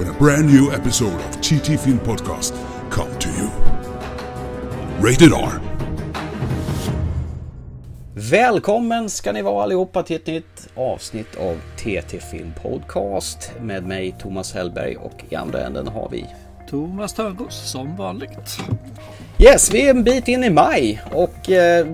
when a brand new episode of TT Film Podcast come to you. Rated R. Välkommen ska ni vara allihopa till ett nytt avsnitt av TT Film Podcast med mig Thomas Hellberg och i andra änden har vi Thomas Törnros som vanligt. Yes, vi är en bit in i maj och eh,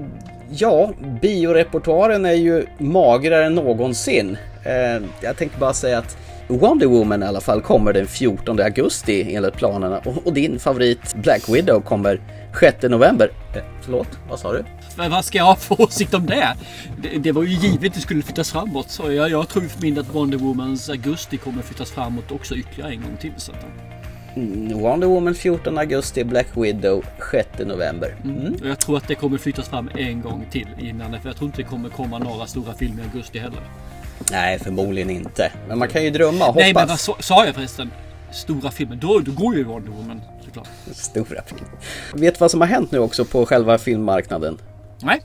ja, biorepertoaren är ju magrare än någonsin. Eh, jag tänkte bara säga att Wonder Woman i alla fall kommer den 14 augusti enligt planerna och, och din favorit Black Widow kommer 6 november. Eh, förlåt, vad sa du? Men vad ska jag ha för åsikt om det? Det, det var ju givet att det skulle flyttas framåt. Så jag, jag tror för min att Wonder Womans augusti kommer flyttas framåt också ytterligare en gång till. Så att, Mm, Wonder Woman 14 augusti, Black Widow 6 november. Mm. och jag tror att det kommer flyttas fram en gång till innan. För jag tror inte det kommer komma några stora filmer i augusti heller. Nej, förmodligen inte. Men man kan ju drömma och hoppas. Nej, men vad sa- sa jag förresten? Stora filmer. Då, då går ju Wonder Woman såklart. Stora film. Vet du vad som har hänt nu också på själva filmmarknaden? Nej,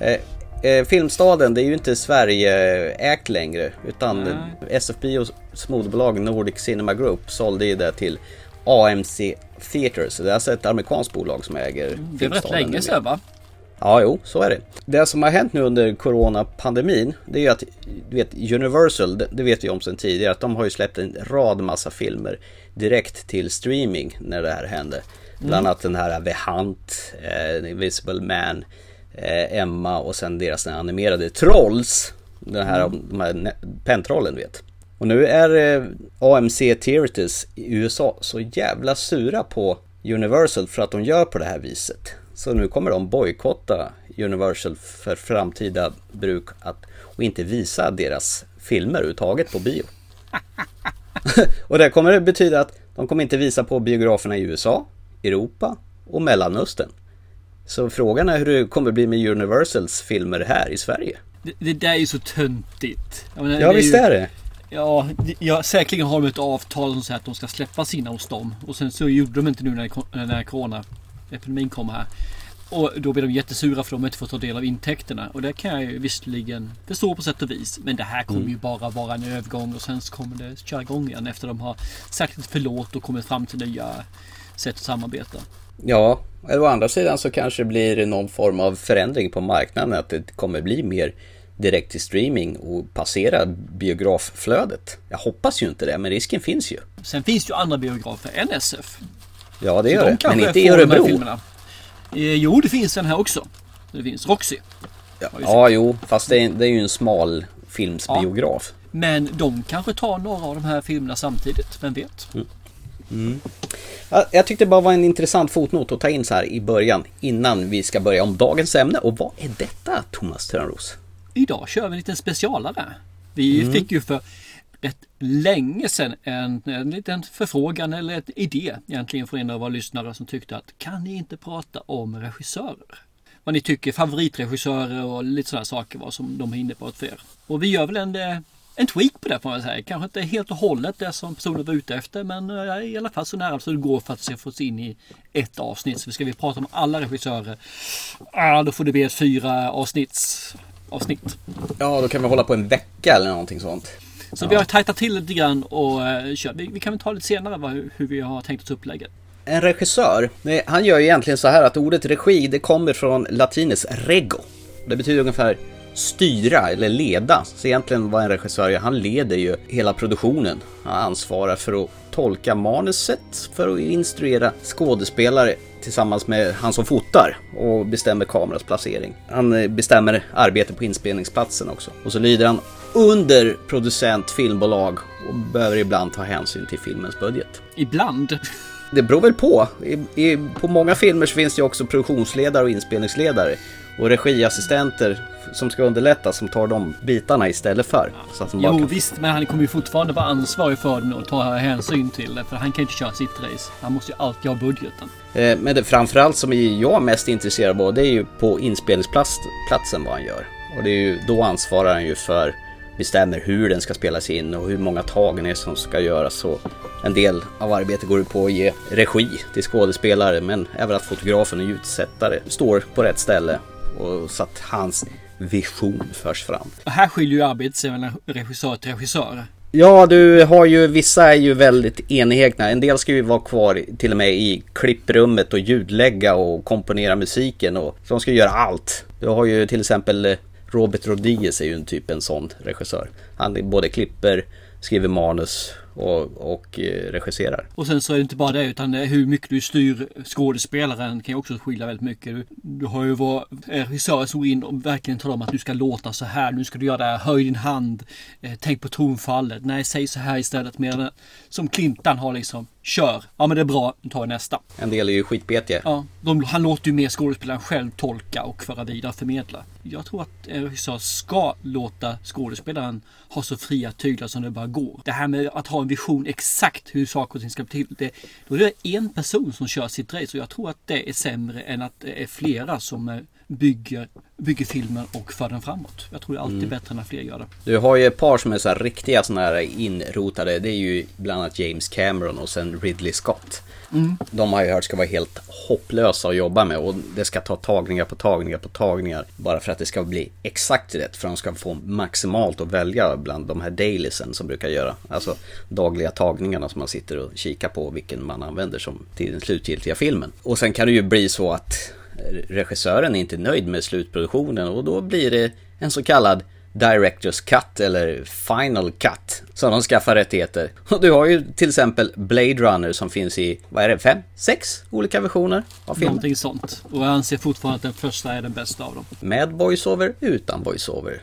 Eh, eh, Filmstaden, det är ju inte Sverige-ägt längre. Utan Nej. SFBIOs moderbolag Nordic Cinema Group sålde ju det till AMC Theaters. Det är alltså ett amerikanskt bolag som äger det är rätt Filmstaden länge sedan va? Ja, jo, så är det. Det som har hänt nu under coronapandemin, det är ju att du vet, Universal, det, vet vi om sedan tidigare, att de har ju släppt en rad massa filmer direkt till streaming när det här hände. Bland annat den här The Hunt, eh, Invisible Man, eh, Emma och sen deras animerade Trolls. Den här, de här pentrollen du vet. Och nu är eh, AMC Theaters i USA så jävla sura på Universal för att de gör på det här viset. Så nu kommer de bojkotta Universal för framtida bruk att, och inte visa deras filmer överhuvudtaget på bio. och det kommer att betyda att de kommer inte visa på biograferna i USA, Europa och Mellanöstern. Så frågan är hur det kommer bli med Universals filmer här i Sverige. Det, det där är ju så töntigt. Menar, Ja det är visst ju- är det. Ja, det- ja, säkerligen har de ett avtal som säger att de ska släppa sina hos dem. Och sen så gjorde de inte nu när, när Corona-epidemin kom här. Och då blev de jättesura för de inte får ta del av intäkterna. Och det kan jag ju visserligen förstå på sätt och vis. Men det här kommer ju bara vara en övergång och sen så kommer det köra igång igen efter de har sagt ett förlåt och kommit fram till nya sätt att samarbeta. Ja, eller å andra sidan så kanske det blir någon form av förändring på marknaden. Att det kommer bli mer direkt till streaming och passera biografflödet. Jag hoppas ju inte det, men risken finns ju. Sen finns det ju andra biografer än SF. Ja, det gör de det. Men inte i Örebro. Eh, jo, det finns den här också. Det finns Roxy. Ja, ja, jo, fast det är, det är ju en smal filmsbiograf. Men de kanske tar några av de här filmerna samtidigt. Vem vet? Ja, jag tyckte det bara var en intressant fotnot att ta in så här i början innan vi ska börja om dagens ämne. Och vad är detta, Thomas Törnros? Idag kör vi en liten specialare. Vi fick ju för rätt länge sedan en, en liten förfrågan eller en idé egentligen från en av våra lyssnare som tyckte att kan ni inte prata om regissörer? Vad ni tycker favoritregissörer och lite sådana saker vad som de är inne på för er. Och vi gör väl en, eh, en tweak på det får man säga. Kanske inte helt och hållet det som personen var ute efter men eh, i alla fall så nära så det går för att se få oss in i ett avsnitt. Så ska vi prata om alla regissörer, ah, då får det bli ett fyra avsnitts avsnitt. Ja, då kan vi hålla på en vecka eller någonting sånt. Så vi har tajtat till lite grann och uh, kör. Vi, vi kan väl ta lite senare vad, hur, vi har tänkt oss upplägget. En regissör, han gör ju egentligen så här att ordet regi det kommer från latinets rego. Det betyder ungefär styra eller leda. Så egentligen vad en regissör gör, han leder ju hela produktionen. Han ansvarar för att tolka manuset, för att instruera skådespelare tillsammans med han som fotar och bestämmer kamerans placering. Han eh, bestämmer arbetet på inspelningsplatsen också. Och så lyder han under producent, filmbolag och behöver ibland ta hänsyn till filmens budget. Ibland. Det beror väl på. I, i, på många filmer så finns det också produktionsledare och inspelningsledare. och regiassistenter som ska underlätta som tar de bitarna istället för. Så att Jo kan... visst, men han kommer ju fortfarande vara ansvarig för den och ta hänsyn till det. För han kan ju inte köra sitt race. Han måste ju alltid ha budgeten. Eh, Men det framförallt som jag är mest intresserad av det är ju på inspelningsplatsen vad han gör. Och det är ju, då ansvarar han ju för bestämmer hur den ska spelas in och hur många tagningar som ska göras. Så en del av arbetet går ju på att ge regi till skådespelare men även att fotografen och ljudsättare står på rätt ställe och så att hans vision förs fram. Och här skiljer ju arbetet sig mellan regissör till regissör. Ja, du har ju vissa är ju väldigt enhegna. En del ska ju vara kvar till och med i klipprummet och ljudlägga och komponera musiken och de ska göra allt. Du har ju till exempel eh, Robert Rodriguez är ju en typ en sån regissör. Han både klipper, skriver manus och, och eh, regisserar. Och sen så är det inte bara det utan hur mycket du styr skådespelaren kan ju också skilja väldigt mycket. Du, du har ju varit regissörer som går in och verkligen talar om att du ska låta så här. Nu ska du göra det här. Höj din hand. Eh, tänk på tonfallet. Nej, säg så här istället. Medan som Clintan har liksom Kör. Ja men det är bra. Nu tar vi nästa. En del är ju skitbetiga. Ja, de, han låter ju mer skådespelaren själv tolka och föra vidare förmedla. Jag tror att en regissör ska låta skådespelaren ha så fria tyglar som det bara går. Det här med att ha en vision exakt hur saker och ting ska bli till. Det, då är det en person som kör sitt race och jag tror att det är sämre än att det är flera som eh, bygger, bygger filmen och för den framåt. Jag tror det är alltid bättre när fler gör det. Du har ju ett par som är så här riktiga sådana här inrotade. Det är ju bland annat James Cameron och sen Ridley Scott. De har jag hört ska vara helt hopplösa att jobba med och det ska ta tagningar på tagningar på tagningar. Bara för att det ska bli exakt rätt. För de ska få maximalt att välja bland de här dailiesen som brukar göra. Alltså dagliga tagningarna som man sitter och kikar på vilken man använder som till den slutgiltiga filmen. Och sen kan det ju bli så att regissören är inte nöjd med slutproduktionen och då blir det en så kallad Directors Cut eller Final Cut som de skaffar rättigheter. Och du har ju till exempel Blade Runner som finns i, vad är det, fem, sex olika versioner av filmen. Någonting sånt. Och jag anser fortfarande att den första är den bästa av dem. Med voiceover, utan voiceover.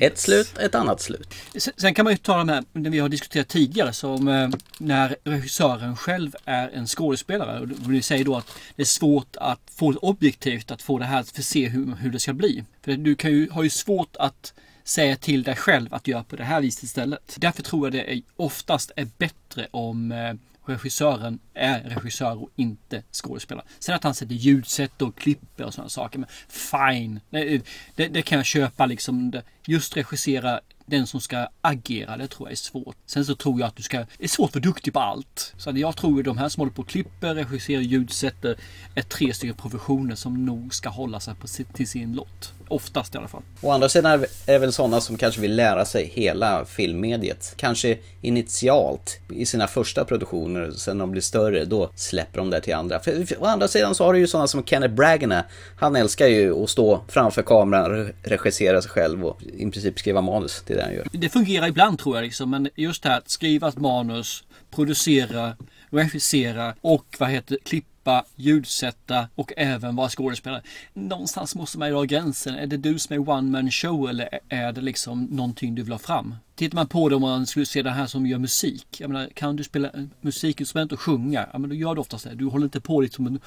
Ett slut, ett annat slut. Sen- kan man ju ta de här, det vi har diskuterat tidigare, som eh, när regissören själv är en skådespelare. Och vi säger då att det är svårt att få det objektivt, att få det här att förse hur, hur det ska bli. För du kan ju, har ju svårt att säga till dig själv att göra på det här viset istället. Därför tror jag det är, oftast är bättre om eh, regissören är regissör och inte skådespelare. Sen att han sätter ljudsätt och klipper och sådana saker. Men fine, det, eh, det, det kan jag köpa liksom. Det- Just regissera den som ska agera, det tror jag är svårt. Sen så tror jag att du ska, det är svårt att vara duktig på allt. Så jag tror att de här som håller på och klipper, regisserar, ljudsätter är tre stycken professioner som nog ska hålla sig på, till sin lott. Oftast i alla fall. Å andra sidan är det väl sådana som kanske vill lära sig hela filmmediet. Kanske initialt i sina första produktioner, sen de blir större, då släpper de det till andra. För, för, å andra sidan så har du ju sådana som Kenneth Bragana. Han älskar ju att stå framför kameran, regissera sig själv och i princip skriva manus till det han gör. Det fungerar ibland tror jag liksom, men just det här att skriva ett manus, producera, regissera och vad heter klippa, ljudsätta och även vara skådespelare. Någonstans måste man ju dra gränsen. Är det du som är one man show eller är det liksom någonting du vill ha fram? Tittar man på det om man skulle se det här som gör musik. Jag menar, kan du spela musikinstrument och sjunga? Ja, men då gör du oftast det. Du håller inte på liksom en-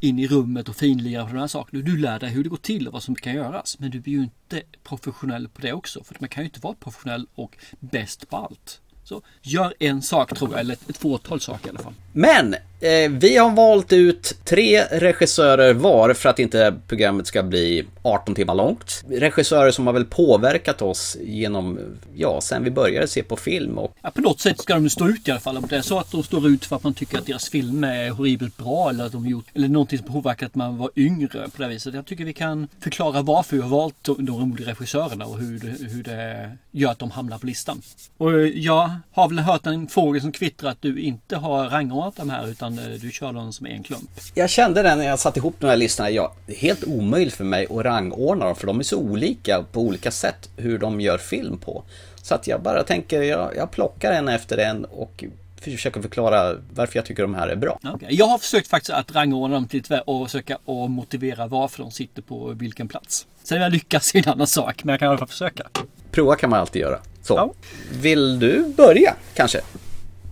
in i rummet och finlirar på de här sakerna. Du lär dig hur det går till och vad som kan göras. Men du blir ju inte professionell på det också. För man kan ju inte vara professionell och bäst på allt. Så gör en sak tror jag, eller ett, ett fåtal saker i alla fall. Men eh, vi har valt ut tre regissörer var för att inte programmet ska bli 18 timmar långt. Regissörer som har väl påverkat oss genom, ja, sen vi började se på film och Ja, på något sätt ska de stå ut i alla fall. Om det är så att de står ut för att man tycker att deras film är horribelt bra eller att de gjort eller någonting som påverkat att man var yngre på det viset. Jag tycker vi kan förklara varför vi har valt de, de olika regissörerna och hur det, hur det gör att de hamnar på listan. Och jag har väl hört en fågel som kvittrar att du inte har rangordnat de här utan eh, du kör dem som en klump. Jag kände det när jag satte ihop de här listorna. Ja, det är helt omöjligt för mig att rangordna dem för de är så olika på olika sätt hur de gör film på. Så att jag bara tänker, jag, jag plockar en efter en och försöker förklara varför jag tycker de här är bra. Okej. Jag har försökt faktiskt att rangordna dem till ett- och försöka och motivera varför de sitter på vilken plats. Sen om jag lyckas är en annan sak, men jag kan i alla fall försöka. Prova kan man alltid göra. Så. Ja. Vill du börja kanske?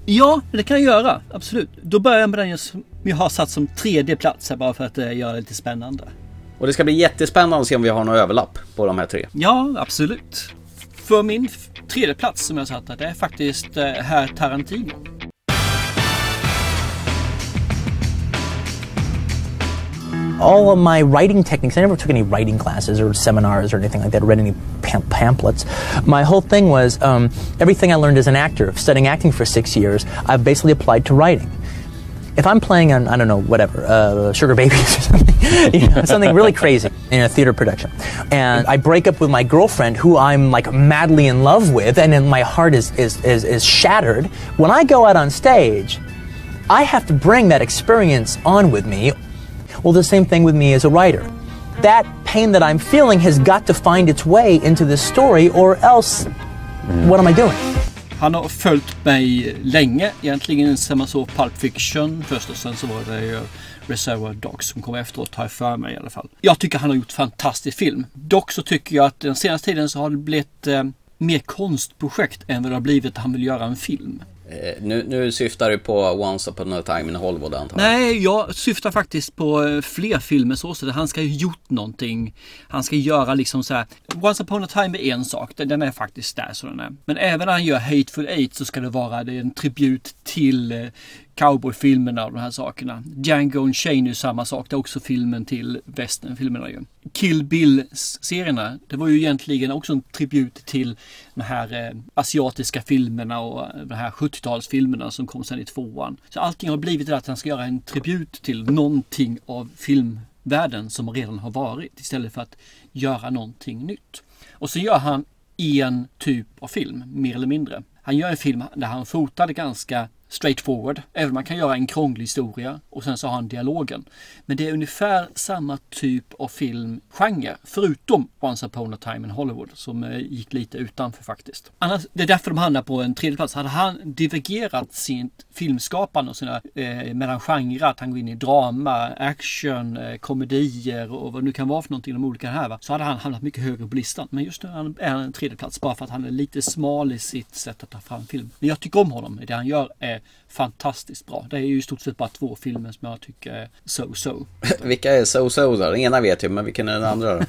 Ja, det kan jag göra. Absolut. Då börjar jag med den som jag har satt som tredje plats här bara för att eh, göra det lite spännande. Och det ska bli jättespännande att se om vi har någon överlapp på de här tre. Ja, absolut. För min tredje plats som jag satte, det är faktiskt eh, herr Tarantino. All of my writing techniques, I never took any writing classes or seminars or anything like that, read any pam- pamphlets. My whole thing was um, everything I learned as an actor, studying acting for six years, I've basically applied to writing. If I'm playing on, I don't know, whatever, uh, Sugar Babies or something, you know, something really crazy in a theater production, and I break up with my girlfriend who I'm like madly in love with, and then my heart is, is, is, is shattered, when I go out on stage, I have to bring that experience on with me well, the same thing with me as a writer. That pain that I'm feeling has got to find its way into this story or else what am I doing? Han har följt mig länge, egentligen sen man såg Pulp Fiction först och sen så var det ju Reservoir Dogs som kom efteråt, har jag för mig i alla fall. Jag tycker han har gjort fantastisk film. Dock så tycker jag att den senaste tiden så har det blivit eh, mer konstprojekt än vad det har blivit att han vill göra en film. Eh, nu, nu syftar du på Once upon a time in Hollywood antar jag? Nej, jag syftar faktiskt på eh, fler filmer så. så han ska ha gjort någonting. Han ska göra liksom så här. Once upon a time är en sak. Den är faktiskt där så den är. Men även när han gör Hateful Eight så ska det vara det en tribut till eh, cowboyfilmerna och de här sakerna. Django Unchained är samma sak. Det är också filmen till westernfilmerna ju. Kill Bill-serierna, det var ju egentligen också en tribut till de här eh, asiatiska filmerna och eh, de här 70-talsfilmerna som kom sen i tvåan. Så allting har blivit att han ska göra en tribut till någonting av filmvärlden som redan har varit istället för att göra någonting nytt. Och så gör han en typ av film, mer eller mindre. Han gör en film där han fotade ganska straightforward. Även om man kan göra en krånglig historia och sen så har han dialogen. Men det är ungefär samma typ av filmgenre. Förutom Once upon a time in Hollywood som eh, gick lite utanför faktiskt. Annars, det är därför de hamnar på en tredje plats. Hade han divergerat sitt filmskapande och sina eh, mellan genrer, att han går in i drama, action, eh, komedier och vad det nu kan vara för någonting, de olika här, va? så hade han hamnat mycket högre på listan. Men just nu är han en tredje plats bara för att han är lite smal i sitt sätt att ta fram film. Men jag tycker om honom. Det han gör är fantastiskt bra. Det är ju i stort sett bara två filmer som jag tycker är so-so. Vilka är so-so då? Den ena vet jag, men vilken är den andra då?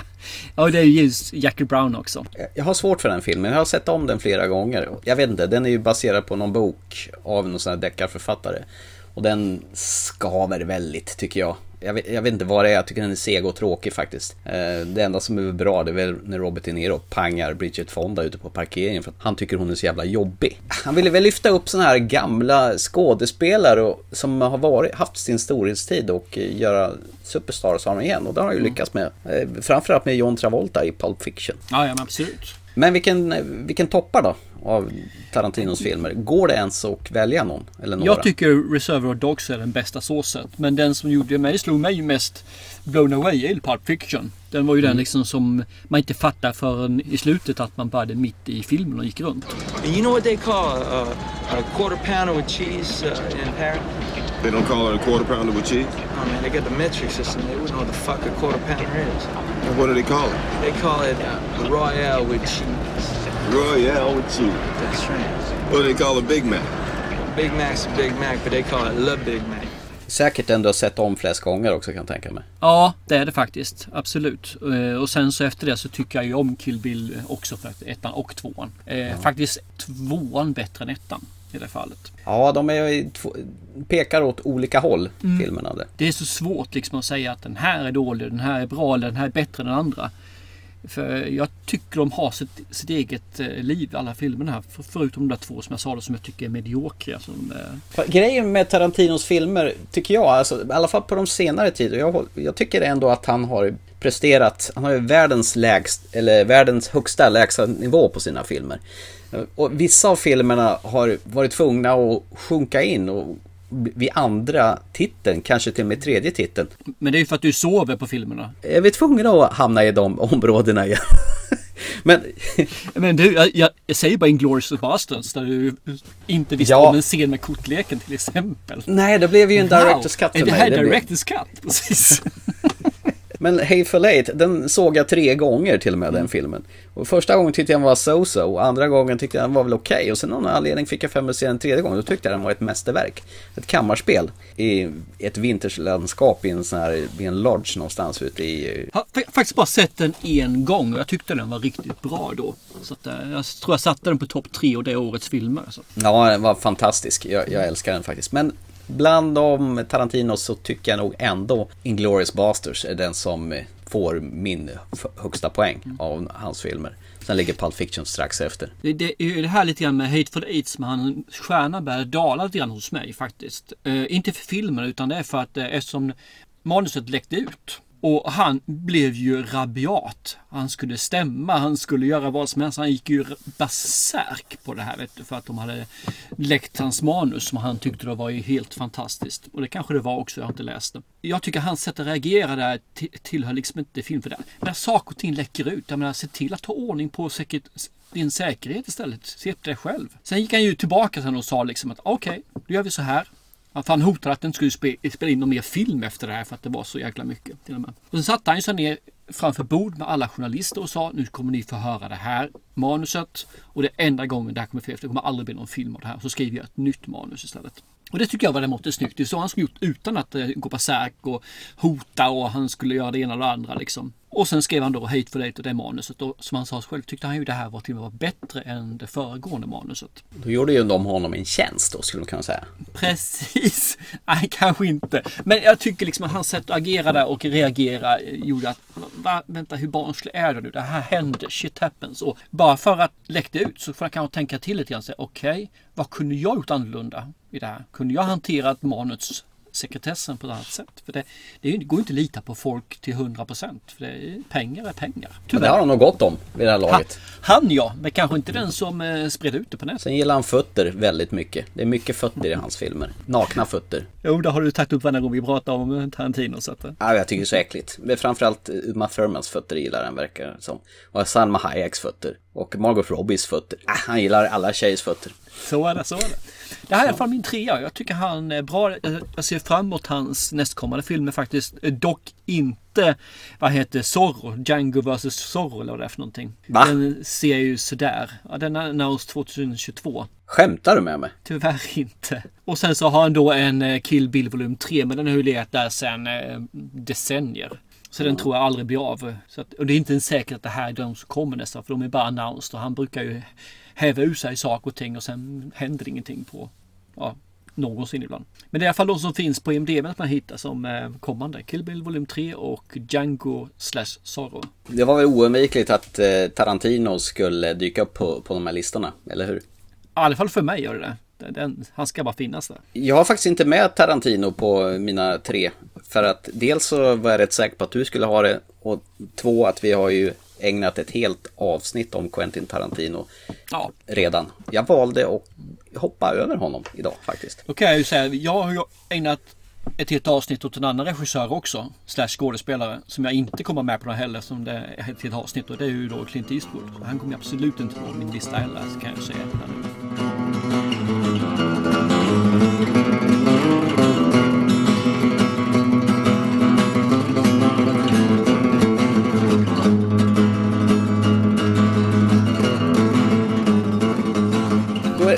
ja, det är ju Jackie Brown också. Jag har svårt för den filmen. Jag har sett om den flera gånger. Jag vet inte, den är ju baserad på någon bok av någon sån här deckarförfattare. Och den skaver väldigt, tycker jag. Jag vet, jag vet, inte vad det är, jag tycker den är seg och tråkig faktiskt. Eh, det enda som är bra det är väl när Robert De Niro pangar Bridget Fonda ute på parkeringen för att han tycker hon är så jävla jobbig. Han ville väl lyfta upp sådana här gamla skådespelare som har varit, haft sin storhetstid och göra superstars av dem igen och det har han ju mm. lyckats med. Eh, framförallt med John Travolta i Pulp Fiction. Ja, ja men absolut. Men vilken, vilken toppar då? av Tarantinos filmer. Går det ens att välja någon? Eller några? Jag tycker Reservoir Dogs är den bästa såsen. Men den som gjorde mig, slog mig mest blown away är Pulp Fiction. Den var ju mm. den liksom som man inte fattar förrän i slutet att man började mitt i filmen och gick runt. You know what they call a, a quarter pounder with cheese uh, in Paris? They don't call it a quarter pounder with cheese? Oh man, they got the metric system. They wouldn't know what the fuck a quarter pounder is. And what do they call it? They call it uh, Royale with cheese. Royale with cheese. That's right. What do they call a Big Mac? Big Mac's a Big Mac, but they call it Le Big Mac. Säkert ändå sett om flest gånger också kan jag tänka mig. Ja, det är det faktiskt. Absolut. Eh, och sen så efter det så tycker jag ju om Kill Bill också för ettan och tvåan. Ja. Faktiskt tvåan bättre än ettan i det fallet. Ja, de är, pekar åt olika håll, mm. filmerna. Det är så svårt liksom att säga att den här är dålig, den här är bra eller den här är bättre än den andra. För jag tycker de har sitt, sitt eget eh, liv, alla filmerna här. Förutom de där två som jag sa, som jag tycker är mediokra. Som, eh... Grejen med Tarantinos filmer, tycker jag, alltså, i alla fall på de senare tider. Jag, jag tycker ändå att han har presterat, han har ju världens lägst, eller världens högsta lägsta nivå på sina filmer. Och vissa av filmerna har varit tvungna att sjunka in och vid andra titeln, kanske till och med tredje titeln. Men det är ju för att du sover på filmerna. Är vi tvungna att hamna i de områdena igen? Men... Men du, jag, jag säger bara Inglourious Bastards där du inte visste ja. om en scen med kortleken till exempel. Nej, det blev ju en Directors Cut för mig. Är det här Directors Cut? Precis. Men Hateful Eight, den såg jag tre gånger till och med den filmen. Och första gången tyckte jag den var so-so och andra gången tyckte jag den var väl okej. Okay. Och sen av någon anledning fick jag för mig att se den tredje gången. Då tyckte jag den var ett mästerverk. Ett kammarspel i ett vinterslandskap i en sån här, i en lodge någonstans ute i... Jag har faktiskt bara sett den en gång och jag tyckte den var riktigt bra då. Så att, eh, jag tror jag satte den på topp tre och det årets filmer. Så. Ja, den var fantastisk. Jag, jag älskar den faktiskt. Men bland de Tarantinos så tycker jag nog ändå Inglourious Basterds är den som får min högsta poäng av hans filmer. Sen ligger Pulp Fiction strax efter. Det, det är ju det här lite grann med Hateful Eight som han, stjärnan börjar dala lite grann hos mig faktiskt. Uh, inte för filmen utan det är för att uh, eftersom manuset läckte ut och han blev ju rabiat. Han skulle stämma, han skulle göra vad som helst. Han gick ju basärk på det här vet du, för att de hade läckt hans manus som han tyckte det var ju helt fantastiskt. Och det kanske det var också, jag har inte läst det. Jag tycker hans sätt att reagera där tillhör liksom inte film för det. När saker och ting läcker ut, jag menar se till att ta ordning på säkert din säkerhet istället. Se på dig själv. Sen gick han ju tillbaka sen och sa liksom att okej, okay, då gör vi så här. Att han hotade att den skulle spela in någon mer film efter det här för att det var så jäkla mycket. Till och med. Och sen satte han sig ner framför bord med alla journalister och sa nu kommer ni få höra det här manuset och det är enda gången det här kommer ske. Det kommer aldrig bli någon film av det här. Så skriver jag ett nytt manus istället. Och det tycker jag var det måttet snyggt. Det är så han skulle gjort utan att eh, gå på säk och hota och han skulle göra det ena och det andra liksom. Och sen skrev han då Hateful Eight och det manuset och som han sa själv tyckte han ju det här var till och med bättre än det föregående manuset. Då gjorde ju de honom en tjänst då skulle man kunna säga. Precis! Nej, kanske inte. Men jag tycker liksom att hans sätt att agera där och reagera gjorde att va, vänta hur barnslig är du nu? Det här händer, shit happens. Och bara för att läckte ut så får jag kanske tänka till lite grann. Okej, okay, vad kunde jag gjort annorlunda i det här? Kunde jag hanterat manus sekretessen på ett annat sätt. För det, det går inte att lita på folk till 100 procent. För det, pengar är pengar. Tyvärr. Det har han nog gott om vid det här laget. Han, han ja, men kanske inte den som eh, spred ut det på nätet. Sen gillar han fötter väldigt mycket. Det är mycket fötter i hans filmer. Nakna fötter. Jo, det har du tagit upp varje gång vi pratar om Tarantino. Så att, eh. Ja, jag tycker det är så äckligt. Men framförallt Uma Thurmans fötter gillar han verkar som. Och Salma Hayeks fötter. Och Margot Robbies fötter. Äh, han gillar alla tjejers fötter. Så är det, så är det. Det här är i alla fall min trea. Jag tycker han är bra. Jag ser fram emot hans nästkommande filmer faktiskt. Dock inte, vad heter Zorro? Django vs Zorro eller vad det är för någonting. Va? Den ser ju sådär. Ja, den annons 2022. Skämtar du med mig? Tyvärr inte. Och sen så har han då en eh, Kill Bill volym 3 men den har ju legat där sedan eh, decennier. Så den tror jag aldrig blir av. Så att, och det är inte ens säkert att det här är de som kommer nästa för de är bara announced och han brukar ju häva ur sig saker och ting och sen händer ingenting på ja, någonsin ibland. Men det är i alla fall de som finns på IMDB att man hittar som eh, kommande. Kill Bill volym 3 och Django slash Zorro. Det var väl oundvikligt att eh, Tarantino skulle dyka upp på, på de här listorna, eller hur? I alla fall för mig gör det det. Den, han ska bara finnas där. Jag har faktiskt inte med Tarantino på mina tre. För att dels så var jag rätt säker på att du skulle ha det. Och två att vi har ju ägnat ett helt avsnitt om Quentin Tarantino ja. redan. Jag valde att hoppa över honom idag faktiskt. Okej, okay, jag säga, jag har ägnat ett helt avsnitt åt en annan regissör också, slash skådespelare, som jag inte kommer med på heller som det är ett helt avsnitt och det är ju då Clint Eastwood. Han kommer absolut inte på min lista heller, kan jag säga.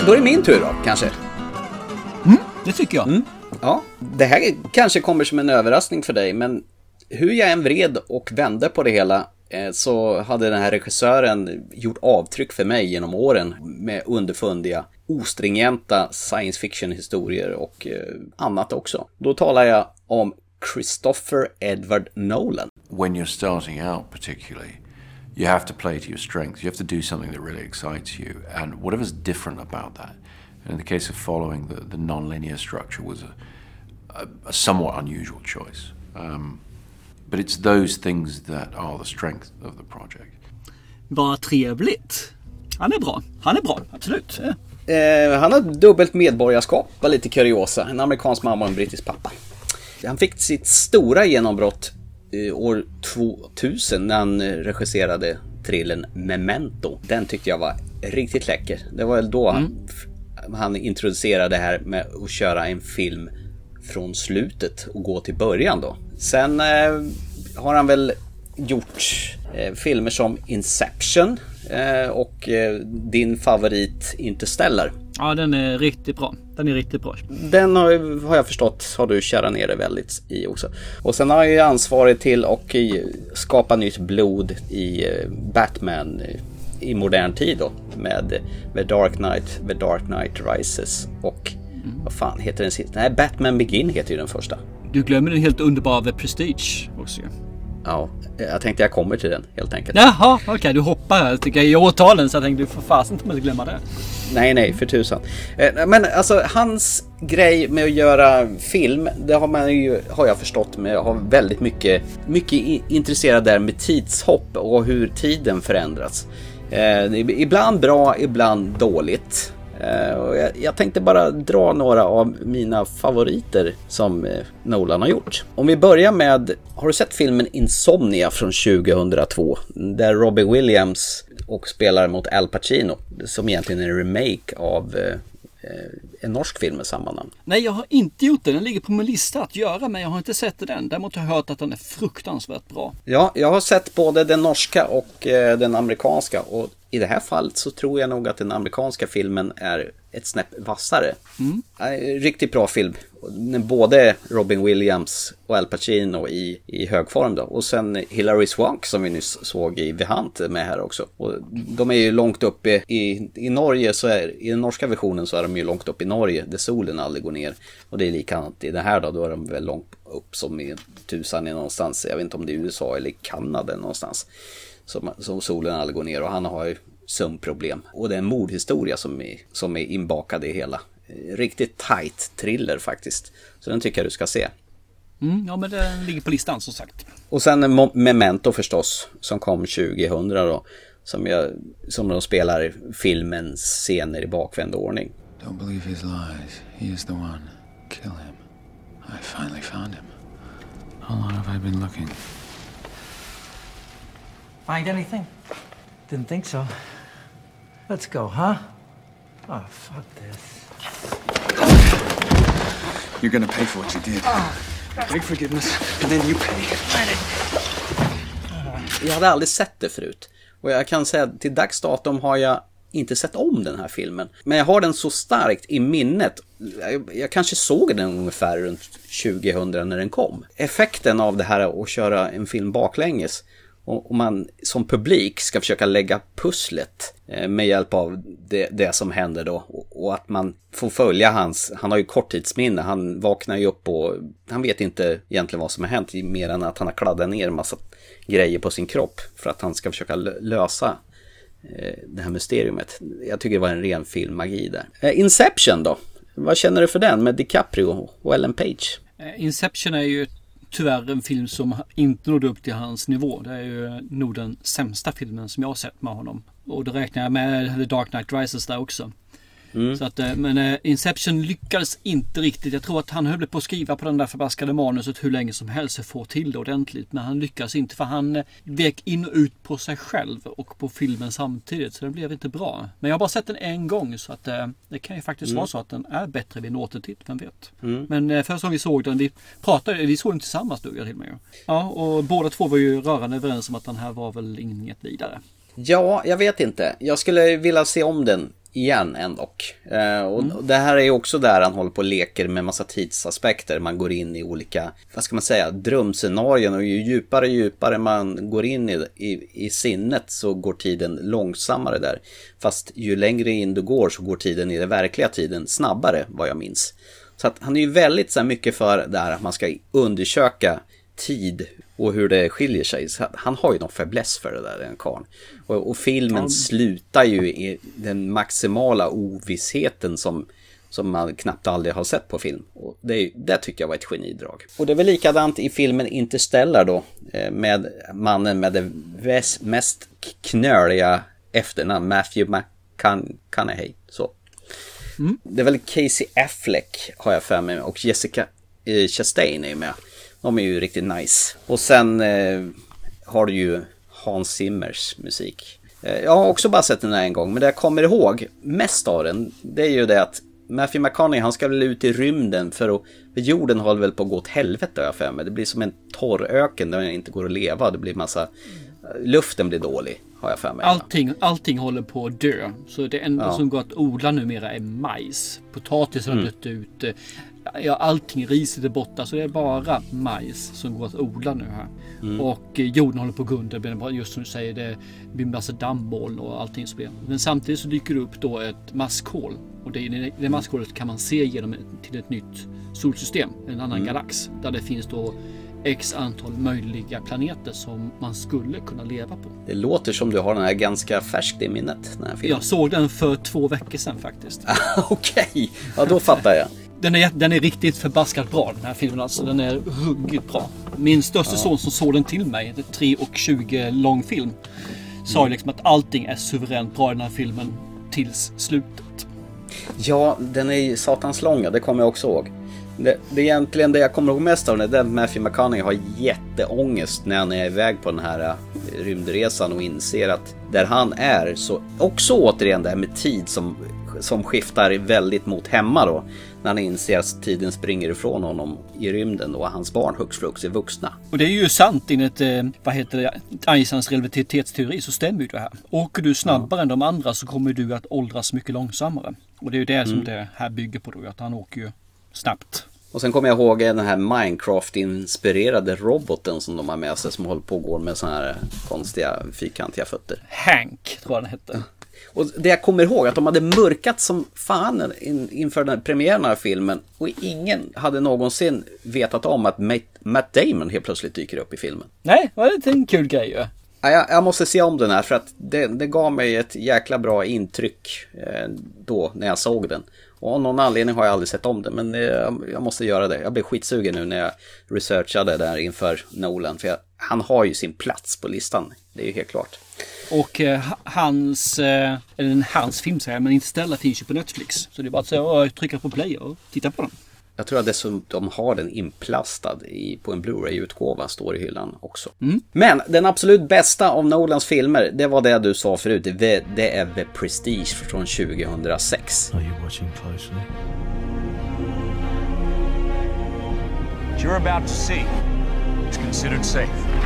Då är det min tur då, kanske. Mm, det tycker jag. Mm. Ja, det här kanske kommer som en överraskning för dig, men hur jag än vred och vände på det hela eh, så hade den här regissören gjort avtryck för mig genom åren med underfundiga, ostringenta science fiction historier och eh, annat också. Då talar jag om Christopher Edward Nolan. When you're starting out particularly you have to play to your strengths. You have to do something that really excites you, and whatever's different about that. And in the case of following the, the non-linear structure was a, a, a somewhat unusual choice. Um, but it's those things that are the strength of the project. Vad trevligt. Han är bra. Han är bra, absolut. Ja. Eh, han har dubbelt medborgarskap, var lite kuriosa. En amerikansk mamma och en brittisk pappa. Han fick sitt stora genombrott år 2000 när han regisserade thrillern Memento. Den tyckte jag var riktigt läcker. Det var väl då mm. han, han introducerade det här med att köra en film från slutet och gå till början då. Sen eh, har han väl gjort eh, filmer som Inception eh, och eh, din favorit Interstellar. Ja, den är riktigt bra. Den är riktigt bra. Den har, har jag förstått har du kärat ner det väldigt i också. Och sen har jag ju ansvarig till att skapa nytt blod i eh, Batman i modern tid då. Med, med Dark Knight, The Dark Knight Rises och mm. vad fan heter den sista? Nej, Batman Begin heter ju den första. Du glömmer den helt underbara The Prestige också Ja, jag tänkte jag kommer till den helt enkelt. Jaha, okej okay, du hoppar tycker jag, i årtalen så jag tänkte du får fasen inte glömma det. Nej, nej, för tusan. Eh, men alltså hans grej med att göra film, det har man ju, har jag förstått, med har väldigt mycket, mycket intresserad där med tidshopp och hur tiden förändras. Eh, ibland bra, ibland dåligt. Eh, och jag tänkte bara dra några av mina favoriter som eh, Nolan har gjort. Om vi börjar med, har du sett filmen Insomnia från 2002? Där Robbie Williams och spelar mot Al Pacino. Som egentligen är en remake av eh, en norsk film med samma namn. Nej, jag har inte gjort det. Den ligger på min lista att göra, men jag har inte sett den. Däremot har jag hört att den är fruktansvärt bra. Ja, jag har sett både den norska och den amerikanska och i det här fallet så tror jag nog att den amerikanska filmen är ett snäpp vassare. Mm. Riktigt bra film. Både Robin Williams och Al Pacino i, i hög form då. Och sen Hilary Swank som vi nyss såg i The Hunt med här också. Och de är ju långt uppe i, i Norge så är, i den norska versionen så är de ju långt upp i Norge där solen aldrig går ner. Och det är likadant i det här då, då är de väl långt upp som i tusan i någonstans. Jag vet inte om det är USA eller Kanada någonstans som, som solen aldrig går ner och han har ju sömnproblem. Och det är en mordhistoria som är, som är inbakad i hela. Riktigt tight thriller faktiskt. Så den tycker jag du ska se. Mm, ja men den ligger på listan som sagt. Och sen Memento förstås, som kom 2000 då. Som, jag, som de spelar filmens scener i bakvänd ordning. Don't believe his lies. He is the one. Kill him. I finally found him. How long have I been looking? Find anything? Didn't think so. Let's go, huh? Oh, fuck this. You're gonna pay for what you did. Oh. Beg forgiveness, and then you pay. Jag hade aldrig sett det förut. Och jag kan säga att till dags datum har jag inte sett om den här filmen. Men jag har den så starkt i minnet. Jag, jag, kanske såg den ungefär runt 2000 när den kom. Effekten av det här att köra en film baklänges om man som publik ska försöka lägga pusslet eh, med hjälp av det, det som händer då och att man får följa hans, han har ju korttidsminne, han vaknar ju upp och han vet inte egentligen vad som har hänt mer än att han har kladdat ner en massa grejer på sin kropp för att han ska försöka lösa eh, det här mysteriumet. Jag tycker det var en ren filmmagi där. Eh, Inception då? Vad känner du för den med DiCaprio och Ellen Page? Inception är ju tyvärr en film som inte nådde upp till hans nivå. Det är ju nog den sämsta filmen som jag har sett med honom. Och då räknar jag med The Dark Knight Rises där också. Mm. Så att, eh, men eh, Inception lyckades inte riktigt. Jag tror att han höll på att skriva på den där förbaskade manuset hur länge som helst för att få till det ordentligt. Men han lyckades inte för han eh, vek in och ut på sig själv och på filmen samtidigt. Så det blev inte bra. Men jag har bara sett den en gång så att det kan ju faktiskt mm. vara så att den är bättre vid en återtitt. Vem vet. Mm. Men första gången vi såg den, vi pratade, vi såg den tillsammans du till mig. Ja, och båda två var ju rörande överens om att den här var väl inget vidare. Ja, jag vet inte. Jag skulle vilja se om den igen ändock. Eh, och mm. det här är ju också där han håller på och leker med massa tidsaspekter. Man går in i olika, vad ska man säga, drömscenarion och ju djupare och djupare man går in i, i, i sinnet så går tiden långsammare där. Fast ju längre in du går så går tiden i den verkliga tiden snabbare vad jag minns. Så att han är ju väldigt så mycket för det här att man ska undersöka tid och hur det skiljer sig. Så han har ju någon fäbless för det där, den karln. Och, och filmen mm. slutar ju i den maximala ovissheten som, som man knappt aldrig har sett på film. Och det, det tycker jag var ett genidrag. Och det är väl likadant i filmen Interstellar då, eh, med mannen med det mest knöliga efternamn, Matthew McConaughey. Så. Mm. Det är väl Casey Affleck har jag för mig och Jessica eh, Chastain är med. De är ju riktigt nice. Och sen eh, har du ju Hans Zimmers musik. Eh, jag har också bara sett den här en gång, men det jag kommer ihåg mest av den, det är ju det att Matthew McConaughey han ska väl ut i rymden för att... För jorden håller väl på att gå åt helvete har jag för mig. Det blir som en torr öken där det inte går att leva. Det blir massa... Luften blir dålig har jag för mig. Allting, allting håller på att dö. Så det enda Ja. som går att odla numera är majs. Potatis har Mm. dött ut. Ja, allting, riset är borta. Så det är bara majs som går att odla nu här. Mm. Och eh, jorden håller på att gå under. Det Just som du säger, det blir en massa dammoln och allting som blir. Men samtidigt så dyker det upp då ett maskhål. Och det, i det maskhålet kan man se genom till ett nytt solsystem. En annan Mm. galax. Där det finns då X antal möjliga planeter som man skulle kunna leva på. Det låter som du har den här ganska färskt i minnet. Den här filmen. Jag såg den för två veckor sedan faktiskt. Okej, ja då fattar jag. Den är, den är riktigt förbaskat bra den här filmen alltså. Den är ruggigt bra. Min största son som såg den till mig, det är 3 och 20 lång film. Sa ju Mm. liksom att allting är suveränt bra i den här filmen tills slutet. Ja, den är ju satans lång, det kommer jag också ihåg. Det, det är egentligen det jag kommer ihåg mest av den, det är att Matthew McConaughey har jätteångest när han är iväg på den här eh, rymdresan och inser att där han är så också återigen det här med tid som, som skiftar väldigt mot hemma då. När han inser att tiden springer ifrån honom i rymden och hans barn hux flux är vuxna. Och det är ju sant enligt, eh, vad heter det, Einsteins relativitetsteori så stämmer ju det här. Åker du snabbare än de andra så kommer du att åldras mycket långsammare. Och det är ju det som Mm. det här bygger på då, att han åker ju snabbt. Och sen kommer jag ihåg den här Minecraft-inspirerade roboten som de har med sig som håller på och går med såna här konstiga fyrkantiga fötter. Hank tror jag den hette. Och det jag kommer ihåg att de hade mörkat som fan in, inför den premiären av filmen och ingen hade någonsin vetat om att Matt, Damon helt plötsligt dyker upp i filmen. Nej, det var lite en kul grej ju. Ja, Jag, jag måste se om den här för att det, det gav mig ett jäkla bra intryck eh, då när jag såg den. Och av någon anledning har jag aldrig sett om den men eh, jag måste göra det. Jag blev skitsugen nu när jag researchade där inför Nolan för jag, han har ju sin plats på listan. Det är ju helt klart. Och eh, ha- hans, eh, eller hans film säger jag, men Interstellar finns ju på Netflix. Så det är bara att säga, trycka på play och titta på den. Jag tror att dessutom har den inplastad i, på en Blu-ray-utgåva, står i hyllan också. Mm. Men den absolut bästa av Nolans filmer, det var det du sa förut, det, det är The Prestige från 2006. Are you watching closely? You're about to see is considered safe.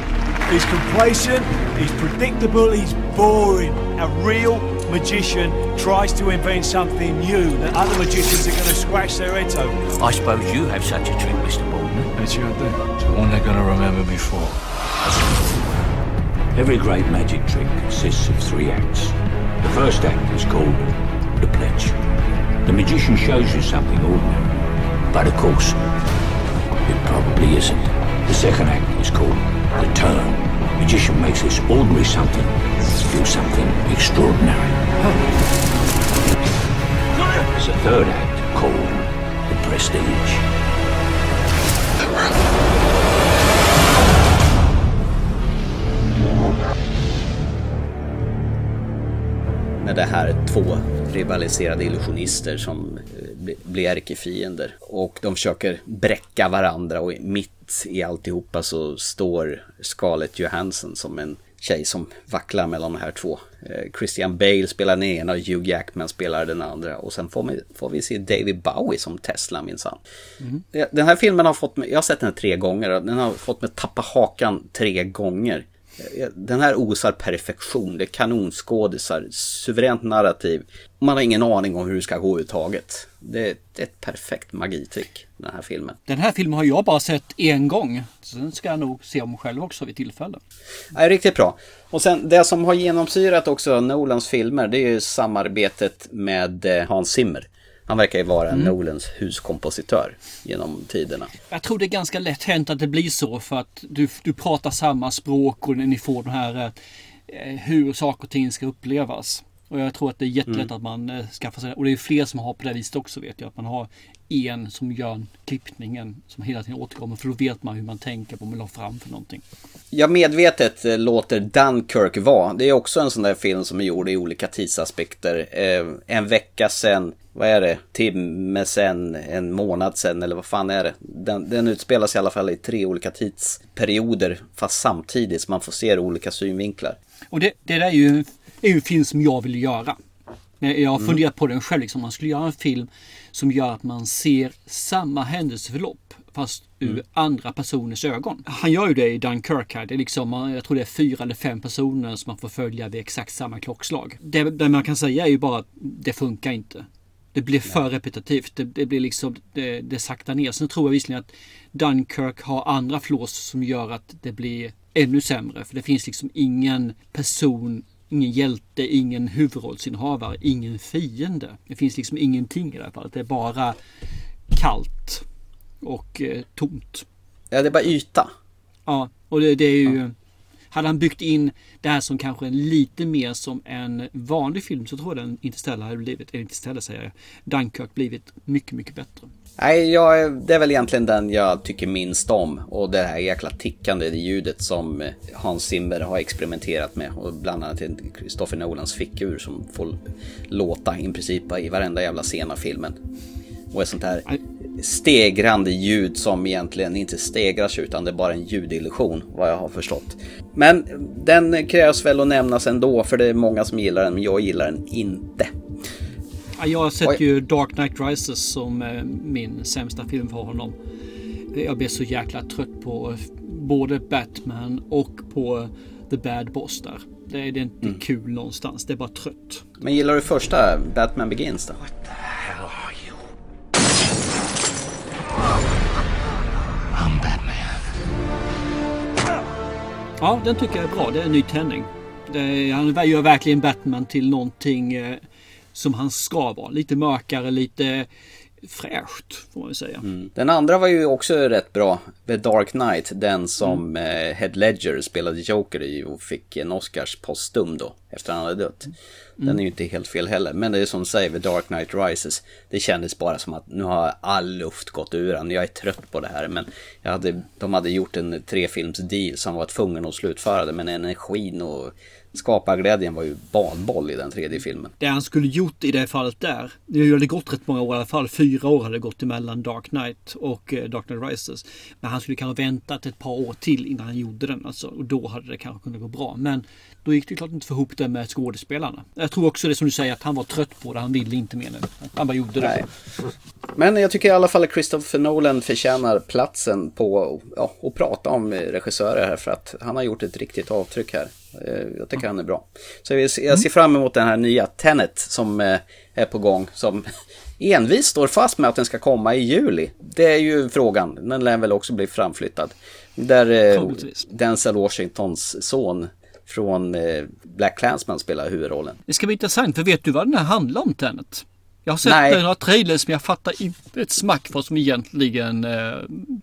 He's complacent, he's predictable, he's boring. A real magician tries to invent something new that other magicians are going to scratch their heads over. I suppose you have such a trick, Mr. Baldwin. Bet you I do. It's the one they're gonna remember before. Every great magic trick consists of three acts. The first act is called the pledge. The magician shows you something ordinary, but of course, it probably isn't. The second act is called the turn. Magician makes this ordinary something do something extraordinary. There's a third act called the prestige. Med det här två rivaliserade illusionister som eh, bli- blir ärkefiender. Och de försöker bräcka varandra och mitt i alltihopa så står Scarlett Johansson som en tjej som vacklar mellan de här två. Eh, Christian Bale spelar den ena och Hugh Jackman spelar den andra. Och sen får vi, får vi se David Bowie som Tesla minsann. Ja, Den här filmen har fått mig, jag har sett den tre gånger och den har fått mig tappa hakan tre gånger. Eh, Den här osar perfektion, det är kanonskådisar, suveränt narrativ. Man har ingen aning om hur det ska gå överhuvudtaget. Det är ett perfekt magitrick, den här filmen. Den här filmen har jag bara sett en gång. Sen ska jag nog se om själv också vid tillfälle. Ja, riktigt bra. Och sen det som har genomsyrat också Nolans filmer, det är ju samarbetet med eh, Hans Zimmer. Han verkar ju vara Mm. Nolans huskompositör genom tiderna. Jag tror det är ganska lätt hänt att det blir så för att du, du pratar samma språk och ni får den här eh, hur saker och ting ska upplevas. Och jag tror att det är jättelätt Mm. att man eh, skaffar sig det. Och det är fler som har på det viset också vet jag. Att man har en som gör klippningen som hela tiden återkommer. För då vet man hur man tänker på vad man la fram för någonting. Jag medvetet eh, låter Dunkirk vara. Det är också en sån där film som är gjord i olika tidsaspekter. Eh, en vecka sen, vad är det, timme sen, en månad sen eller vad fan är det? Den, den utspelas i alla fall i tre olika tidsperioder fast samtidigt så man får se olika synvinklar. Och det, det där är ju, är ju en film som jag vill göra. Jag har Mm. funderat på den själv. Liksom, om man skulle göra en film som gör att man ser samma händelseförlopp fast ur Mm. andra personers ögon. Han gör ju det i Dunkirk här. Det är liksom, jag tror det är fyra eller fem personer som man får följa vid exakt samma klockslag. Det, det man kan säga är ju bara att det funkar inte. Det blir för repetitivt. Det, det blir liksom, det, det saktar ner. Sen tror jag visserligen att Dunkirk har andra flås som gör att det blir ännu sämre. För det finns liksom ingen person, ingen hjälte, ingen huvudrollsinnehavare, ingen fiende. Det finns liksom ingenting i det här fallet. Det är bara kallt och eh, tomt. Ja, det är bara yta. Ja, och det, det är ju... Hade han byggt in det här som kanske lite mer som en vanlig film så tror jag den Interstellar hade blivit, eller Interstellar säger jag, Dunkirk blivit mycket, mycket bättre. Nej, jag, det är väl egentligen den jag tycker minst om. Och det här jäkla tickande ljudet som Hans Zimmer har experimenterat med. Och bland annat Christopher Nolans fickur som får låta i princip i varenda jävla scen av filmen. Och ett sånt här stegrande ljud som egentligen inte stegras utan det är bara en ljudillusion vad jag har förstått. Men den krävs väl att nämnas ändå för det är många som gillar den men jag gillar den inte. Ja, Jag har sett ju Dark Knight Rises som eh, min sämsta film för honom. Jag blev så jäkla trött på eh, både Batman och på The Bad Boss där. Det är, det är inte Mm. kul någonstans. Det är bara trött. Men gillar du första Batman Begins då? Ja, den tycker jag är bra. Det är en ny tändning. Det är, han gör verkligen Batman till någonting eh, som han ska vara. Lite mörkare, lite fräscht får man väl säga. Den andra var ju också rätt bra. The Dark Knight, den som eh, Head Ledger spelade Joker i och fick en Oscars postum då, efter han hade dött. Den är ju inte helt fel heller, men det är som du säger, The Dark Knight Rises. Det kändes bara som att nu har all luft gått ur han. Jag är trött på det här, men jag hade, de hade gjort en trefilmsdeal som var tvungen att slutföra det, men energin och skaparglädjen var ju banboll i den tredje filmen. Det han skulle gjort i det fallet där. Det hade gått rätt många år i alla fall. Fyra år hade det gått emellan Dark Knight och eh, Dark Knight Rises. Men han skulle kanske väntat ett par år till innan han gjorde den. Alltså, och då hade det kanske kunnat gå bra. Men då gick det klart inte få ihop det med skådespelarna. Jag tror också det som du säger att han var trött på det. Han ville inte mer nu. Han bara gjorde det. Nej. Men jag tycker i alla fall att Christopher Nolan förtjänar platsen på ja, att prata om regissörer här för att han har gjort ett riktigt avtryck här. Eh, Jag tycker han är bra. Så jag ser- ser fram emot den här nya Tenet som eh, är på gång som envis står fast med att den ska komma i juli. Det är ju frågan. Den lär väl också bli framflyttad. Där eh. Denzel Washingtons son från eh, Black Clansman spelar huvudrollen. Det ska bli intressant. För vet du vad den här handlar om Tenet? Jag har sett Nej. några trailers men jag fattar inte ett smack vad som egentligen eh,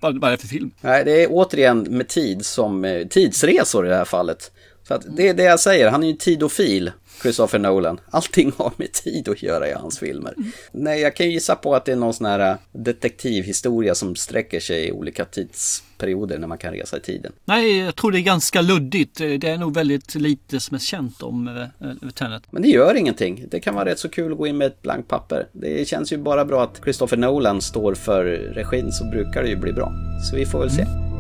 vad, vad det är för film. Nej, det är återigen med tid som eh, tidsresor i det här fallet. Så att det är det jag säger, han är ju tidofil, Christopher Nolan. Allting har med tid att göra i hans filmer. Nej, jag kan ju gissa på att det är någon sån här eh, detektivhistoria som sträcker sig i olika tidsperioder när man kan resa i tiden. Nej, jag tror det är ganska luddigt. Det är nog väldigt lite som är känt om eh, eh, Tenet. Men det gör ingenting. Det kan vara rätt så kul att gå in med ett blankt papper. Det känns ju bara bra att Christopher Nolan står för regin så brukar det ju bli bra. Så vi får väl se.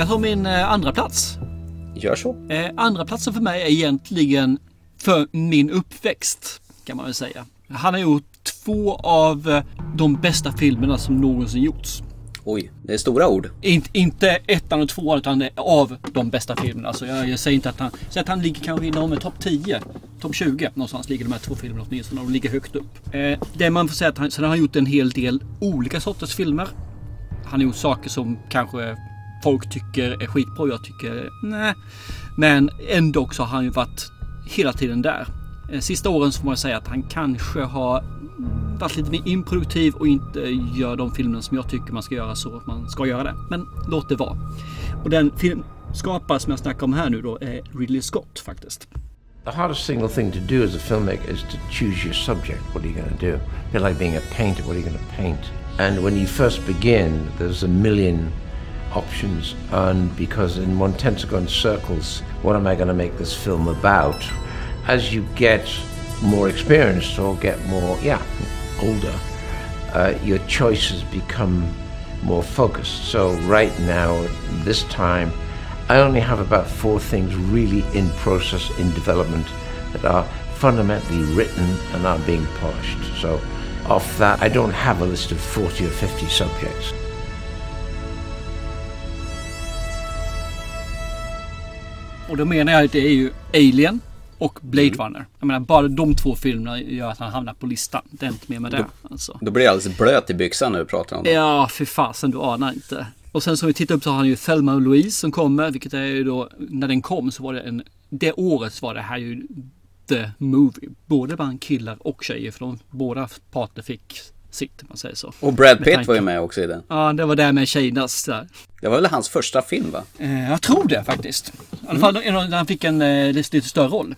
Jag ta min eh, andra plats? Gör så. Eh, andra platsen för mig är egentligen för min uppväxt kan man väl säga. Han har gjort två av eh, de bästa filmerna som någonsin gjorts. Oj, det är stora ord. In, inte ettan och tvåan utan det är av de bästa filmerna. Alltså jag, jag säger inte att han... Säg att han ligger kanske inom topp 10, topp 20 någonstans ligger de här två filmerna åtminstone. Och de ligger högt upp. Eh, det man får säga att han, sen har han gjort en hel del olika sorters filmer. Han har gjort saker som kanske folk tycker är skitbra. Jag tycker nej. Men ändå så har han ju varit hela tiden där. Eh, sista åren så får man säga att han kanske har varit lite mer improduktiv och inte gör de filmer som jag tycker man ska göra så att man ska göra det. Men låt det vara. Och den filmskapare som jag snackar om här nu då är Ridley Scott faktiskt. The hardest single thing to do as a filmmaker is to choose your subject. What are you going to do? A bit like being a painter. What are you going to paint? And when you first begin, there's a million options, and because in one tends to go in circles, what am I going to make this film about? As you get more experienced or get more, yeah, older, uh, your choices become more focused. So right now, this time, I only have about four things really in process, in development, that are fundamentally written and are being polished. So off that, I don't have a list of 40 or 50 subjects. Och då menar jag att det är ju Alien och Blade Runner. Jag menar bara de två filmerna gör att han hamnar på listan. Det är inte mer med det. Alltså. Då blir jag alldeles blöt i byxan när du pratar om det. Ja, för fasen du anar inte. Och sen som vi tittar upp så har han ju Thelma och Louise som kommer, vilket är ju då, när den kom så var det en, det året var det här ju the movie. Både bland killar och tjejer, för de båda parter fick sitt, om man säger så. Och Brad Pitt var ju med också i den. Ja, det var där med tjejernas där. Det var väl hans första film va? Eh, jag tror det faktiskt. I alla fall en av- när han fick en eh, lite, lite större roll.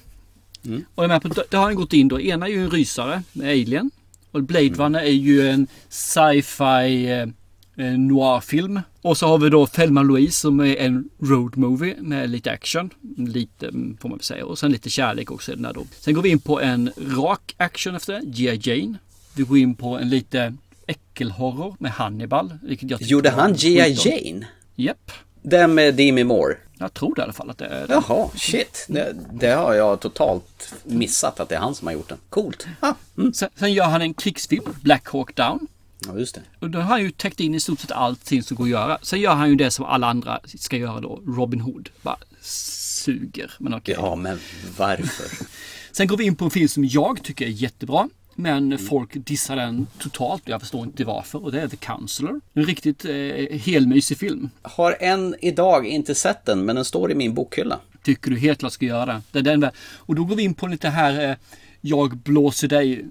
Mm. Och på, det har han gått in då. Ena är ju en rysare med Alien. Och Blade Runner är ju en sci-fi eh, eh, noir-film. Och så har vi då Thelma Louise som är en road movie med lite action. Lite mm, får man väl säga. Och sen lite kärlek också i den där då. Sen går vi in på en rak action efter det. G.I. Jane. Vi går in på en lite äckelhorror med Hannibal. Vilket jag Gjorde han G.I. Jane? Japp. Den med Demi Moore? Jag tror det i alla fall att det är det. Jaha, shit. Det, det har jag totalt missat att det är han som har gjort den. Coolt. Ah, mm. Sen, sen gör han en krigsfilm, Black Hawk Down. Ja, just det. Och då har han ju täckt in i stort sett allting som går att göra. Sen gör han ju det som alla andra ska göra då, Robin Hood. Bara suger, men okej. Ja, men varför? Sen går vi in på en film som jag tycker är jättebra. Men folk dissar den totalt jag förstår inte varför. Och det är The Counselor. En riktigt eh, helmysig film. Har än idag inte sett den, men den står i min bokhylla. Tycker du helt klart ska göra det. det är den, där- och då går vi in på lite här eh, Jag blåser dig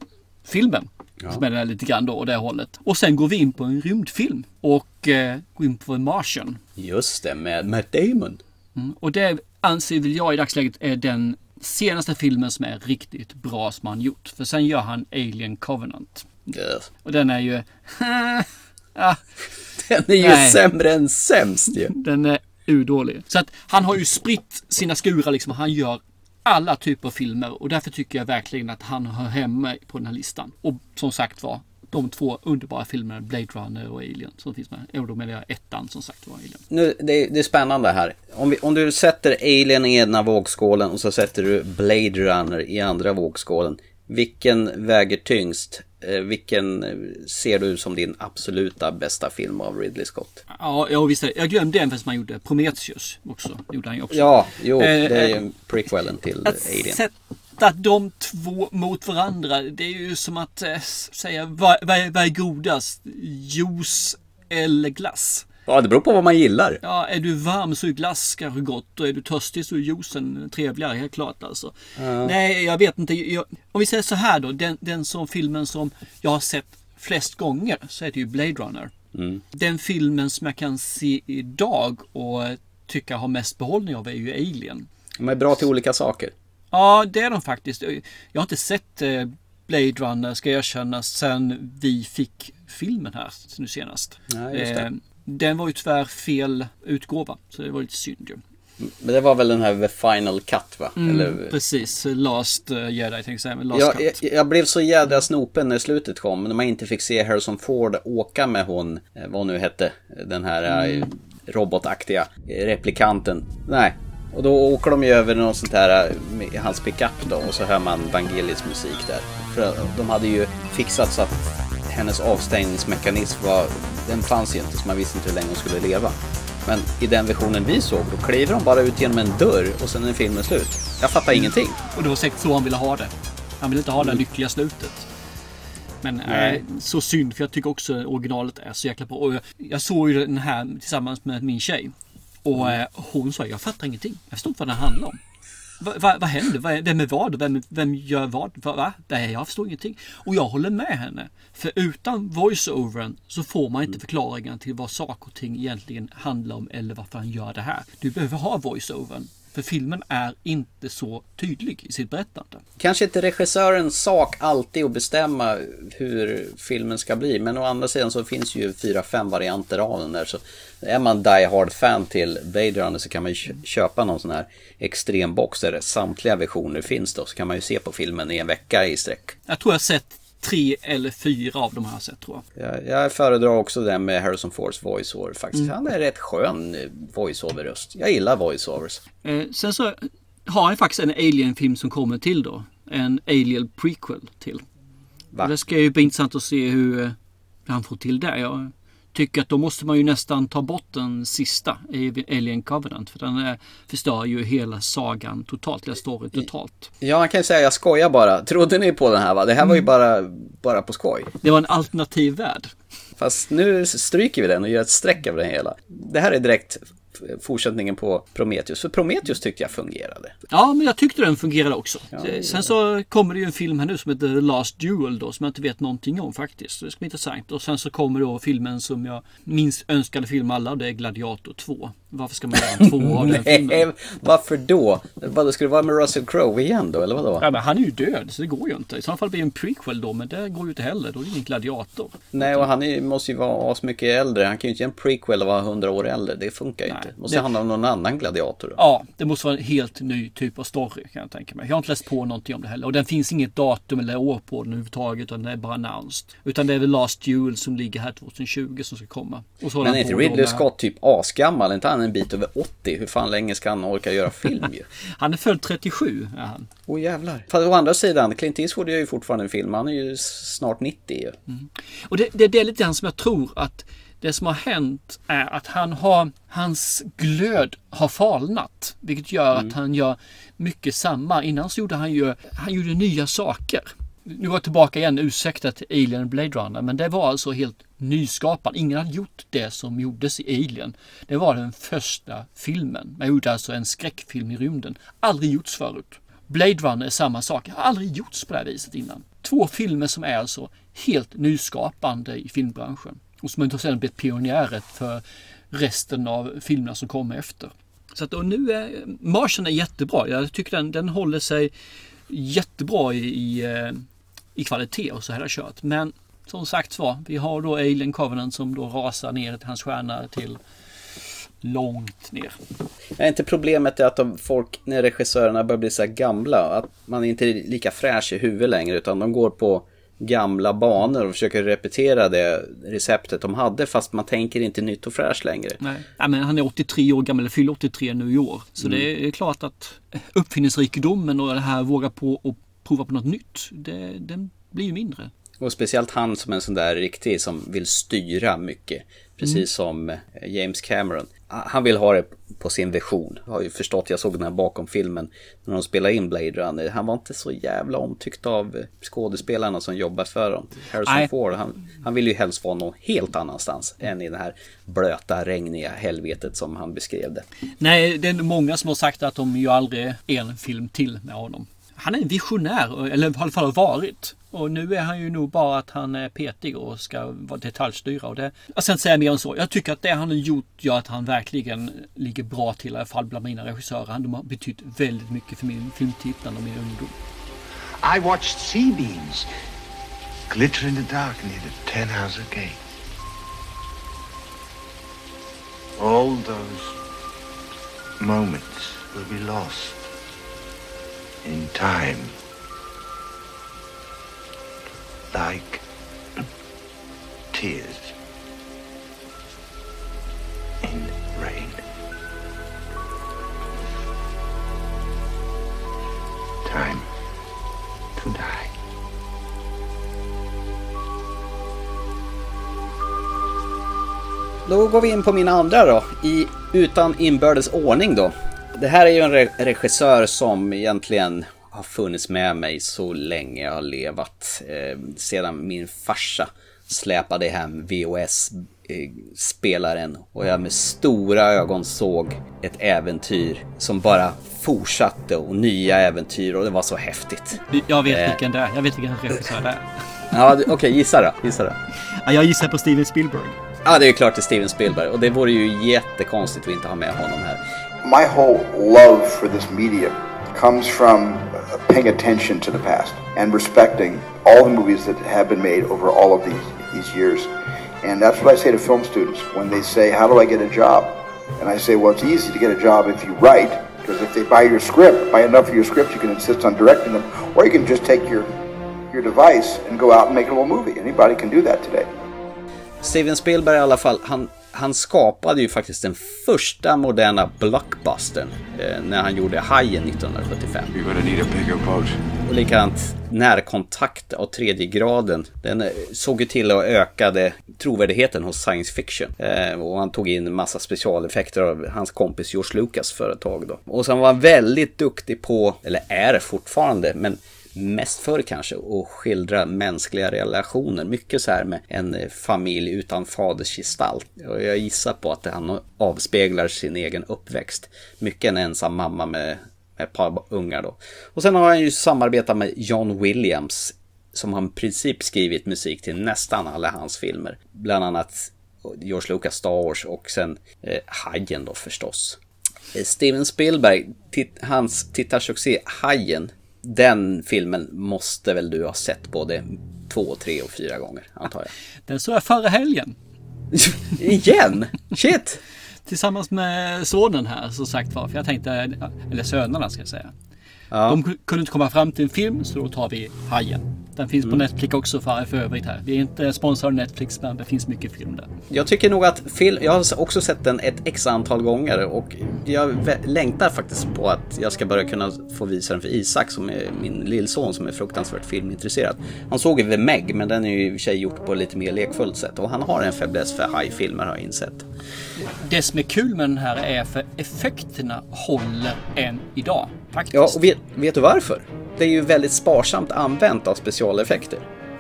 filmen. Ja. Som är den här lite grann då, och det hållet. Och sen går vi in på en rymdfilm. Och eh, går in på en Martian. Just det, med Matt Damon. Mm. Och det anser väl jag i dagsläget är den senaste filmen som är riktigt bra som han gjort. För sen gör han Alien Covenant. Yes. Och den är ju... ah, Den är ju Nej. sämre än sämst ju. Den är urdålig. Så att han har ju spritt sina skurar liksom. Han gör alla typer av filmer och därför tycker jag verkligen att han hör hemma på den här listan. Och som sagt var, de två underbara filmerna Blade Runner och Alien som finns med. Och då menar jag ettan som sagt var Alien. Nu, det, det är spännande här. Om, vi, om du sätter Alien i ena vågskålen och så sätter du Blade Runner i andra vågskålen. Vilken väger tyngst? Eh, vilken eh, ser du som din absoluta bästa film av Ridley Scott? Ja, ja visst. är det. Jag glömde en som han gjorde. Prometheus också. Gjorde han ju också. Ja, jo, Eh, det är ju prequelen till Att Alien. Sätta de två mot varandra, det är ju som att eh, säga vad, vad, vad är godast? Juice eller glass? Ja, det beror på vad man gillar. Ja, är du varm så är glass kanske gott och är du törstig så är juicen trevligare, helt klart alltså. Ja. Nej, jag vet inte. Jag, om vi säger så här då, den, den som filmen som jag har sett flest gånger så är det ju Blade Runner. Mm. Den filmen som jag kan se idag och tycka har mest behållning av är ju Alien. De är bra till olika saker. Ja, det är de faktiskt. Jag har inte sett eh, Blade Runner, ska jag erkänna, sen vi fick filmen här nu senast. Det. Eh, Den var ju tyvärr fel utgåva, så det var lite synd ju. Men det var väl den här The Final Cut va? Mm, Eller... Last Last eh, Jedi tänkte jag Last Jag, Cut. jag, jag blev så jädra snopen när slutet kom. När man inte fick se Harrison Ford åka med hon, vad hon nu hette, den här eh, robotaktiga replikanten. Nej. Och då åker de ju över något sånt här, eh, hans pickup då och så hör man Vangelis musik där. För de hade ju fixat så att hennes avstängningsmekanism var, den fanns ju inte så man visste inte hur länge hon skulle leva. Men i den versionen vi såg, då kliver de bara ut genom en dörr och sen är filmen slut. Jag fattar ingenting. Och det var säkert så han ville ha det. Han ville inte ha det lyckliga slutet. Men eh, så synd, för jag tycker också originalet är så jäkla bra. Och jag, jag såg ju den här tillsammans med min tjej. Och eh, hon sa, jag fattar ingenting. Jag förstår inte vad den handlar om. Va, va, vad händer? Vem är vad? Vem, vem gör vad? Va, va? Nej, jag förstår ingenting. Och jag håller med henne. För utan voice-overn så får man inte förklaringen till vad saker och ting egentligen handlar om eller varför han gör det här. Du behöver ha voice-overn För filmen är inte så tydlig i sitt berättande. Kanske inte regissörens sak alltid att bestämma hur filmen ska bli. Men å andra sidan så finns ju fyra, fem varianter av den där. Så är man Die Hard-fan till Blade Runner så kan man ju köpa någon sån här extrembox där samtliga versioner finns då. Så kan man ju se på filmen i en vecka i sträck. Jag tror jag har sett tre eller fyra av de här sett tror jag. Jag, jag föredrar också den med Harrison Fords voiceover faktiskt. Mm. Han är rätt skön eh, voiceover-röst. Jag gillar voiceovers. Eh, sen så har han faktiskt en Alien-film som kommer till då. En Alien prequel till. Va? Det ska ju bli intressant att se hur eh, han får till det. Jag tycker att då måste man ju nästan ta bort den sista Alien Covenant. För den förstör ju hela sagan totalt, hela storyn totalt. Ja, man kan ju säga jag skojar bara. Trodde ni på den här va? Det här var ju Mm. bara, bara på skoj. Det var en alternativ värld. Fast nu stryker vi den och gör ett streck över den hela. Det här är direkt fortsättningen på Prometheus. För Prometheus tyckte jag fungerade. Ja, men jag tyckte den fungerade också. Ja, Sen så kommer det ju en film här nu som heter The Last Duel då, som jag inte vet någonting om faktiskt. Det ska bli intressant. Och sen så kommer då filmen som jag minst önskade film alla, det är Gladiator 2. Varför ska man göra en två av den filmen? Varför då? Vad ska det vara med Russell Crowe igen då, eller vadå? Ja, men han är ju död, så det går ju inte. I så fall blir det en prequel då, men det går ju inte heller. Då är det ingen gladiator. Nej, och han är, måste ju vara så mycket äldre. Han kan ju inte göra en prequel och vara hundra år äldre. Det funkar ju inte. Måste det- handla om någon annan gladiator. Då. Ja, det måste vara en helt ny typ av story kan jag tänka mig. Jag har inte läst på någonting om det heller. Och den finns inget datum eller år på den överhuvudtaget. Utan den är bara announced. Utan det är väl Last Duel som ligger här 2020 som ska komma. Men är inte Ridley Scott typ asgammal? Inte han en bit över 80? Hur fan länge ska han orka göra film ju? Han är född 37 är han. Åh oh, jävlar. Fast å andra sidan, Clint Eastwood gör ju fortfarande en film. Han är ju snart 90 ju. Och det, det, det är lite grann som jag tror att det som har hänt är att han har, hans glöd har falnat. Vilket gör att han gör mycket samma. Innan så gjorde han ju, han gjorde nya saker. Nu var jag tillbaka igen, ursäkta till Alien Blade Runner, men det var alltså helt nyskapande. Ingen hade gjort det som gjordes i Alien. Det var den första filmen. Man gjorde alltså en skräckfilm i rymden. Aldrig gjorts förut. Blade Runner är samma sak. Det Har aldrig gjorts på det här viset innan. Två filmer som är alltså helt nyskapande i filmbranschen. Och som sedan blivit pionjärer för resten av filmerna som kommer efter. Så att och nu är Martian är jättebra. Jag tycker den, den håller sig jättebra i, i, eh, i kvalitet och så här kört. Men som sagt var, vi har då Alien Covenant som då rasar ner till hans stjärna till långt ner. Är inte problemet är att de folk, när regissörerna börjar bli så här gamla, att man inte är lika fräsch i huvudet längre, utan de går på gamla banor och försöker repetera det receptet de hade, fast man tänker inte nytt och fräscht längre. Nej. Ja, men han är 83 år gammal, eller fyller 83 nu i år. Så Mm. det är klart att uppfinningsrikedomen och det här våga på och prova på något nytt, det, den blir ju mindre. Och speciellt han som en sån där riktig som vill styra mycket. Precis Mm. som eh, James Cameron. Han vill ha det på sin vision. Jag har ju förstått, jag såg den här bakom filmen när de spelade in Blade Runner. Han var inte så jävla omtyckt av eh, skådespelarna som jobbar för dem. Harrison Nej. Ford, han, han vill ju helst vara någon helt annanstans än i det här blöta, regniga helvetet som han beskrev det. Nej, det är många som har sagt att de gör aldrig en film till med honom. Han är en visionär, eller i alla fall har varit. Och nu är han ju nog bara att han är petig och ska vara detaljstyra. Och det, jag ska inte säga mer än så. Jag tycker att det han har gjort gör att han verkligen ligger bra till, i alla fall bland mina regissörer. Han har betytt väldigt mycket för min filmtittande och min ungdom. I watched sea beams glitter in the dark near the Ten Hauser Gate. All those moments will be lost in time. Like tears in rain. Time to die. Då går vi in på min andra då, i utan inbördes ordning då. Det här är ju en re- regissör som egentligen har funnits med mig så länge jag har levat. Eh, sedan min farsa släpade hem VHS-spelaren och jag med stora ögon såg ett äventyr som bara fortsatte och nya äventyr och det var så häftigt. Jag vet Eh. vilken det är. Jag vet vilken regissör det är. Ja, okej, gissa då. Gissa då. Ja, jag gissar på Steven Spielberg. Ja, det är klart det är Steven Spielberg och det vore ju jättekonstigt att inte ha med honom här. My whole love for this medium comes from uh, paying attention to the past and respecting all the movies that have been made over all of these, these years. And that's what I say to film students when they say, How do I get a job? And I say, Well, it's easy to get a job if you write, because if they buy your script, buy enough of your scripts, you can insist on directing them, or you can just take your, your device and go out and make a little movie. Anybody can do that today. Steven Spielberg i alla fall, han, han skapade ju faktiskt den första moderna blockbustern eh, när han gjorde Hajen 1975. You're gonna need a bigger boat. Och likadant närkontakt av tredje graden. Den eh, såg ju till att ökade trovärdigheten hos science fiction. Eh, och han tog in en massa specialeffekter av hans kompis George Lucas företag då. Och sen var han väldigt duktig på, eller är fortfarande, men mest för kanske och skildra mänskliga relationer. Mycket så här med en familj utan fadersgestalt. Och jag gissar på att han avspeglar sin egen uppväxt. Mycket en ensam mamma med ett par ungar då. Och sen har han ju samarbetat med John Williams som har i princip skrivit musik till nästan alla hans filmer. Bland annat George Lucas Star Wars och sen eh, Hajen då förstås. Steven Spielberg, tit hans tittarsuccé Hajen, den filmen måste väl du ha sett både två, tre och fyra gånger antar jag. Den såg jag förra helgen. Igen? Shit! Tillsammans med sonen här som sagt var. För jag tänkte, eller sönerna ska jag säga. Ja. De kunde inte komma fram till en film så då tar vi Hajen. Den finns på Netflix också för, för övrigt här. Vi är inte sponsrade av Netflix men det finns mycket film där. Jag tycker nog att film, jag har också sett den ett x antal gånger och jag längtar faktiskt på att jag ska börja kunna få visa den för Isak som är min lillson som är fruktansvärt filmintresserad. Han såg ju The Meg men den är ju i och för sig gjort på lite mer lekfullt sätt och han har en fäbless för high-filmer har jag insett. Det som är kul med den här är för effekterna håller än idag. Faktiskt. Ja, och vet, vet du varför? Det är ju väldigt sparsamt använt av specialeffekter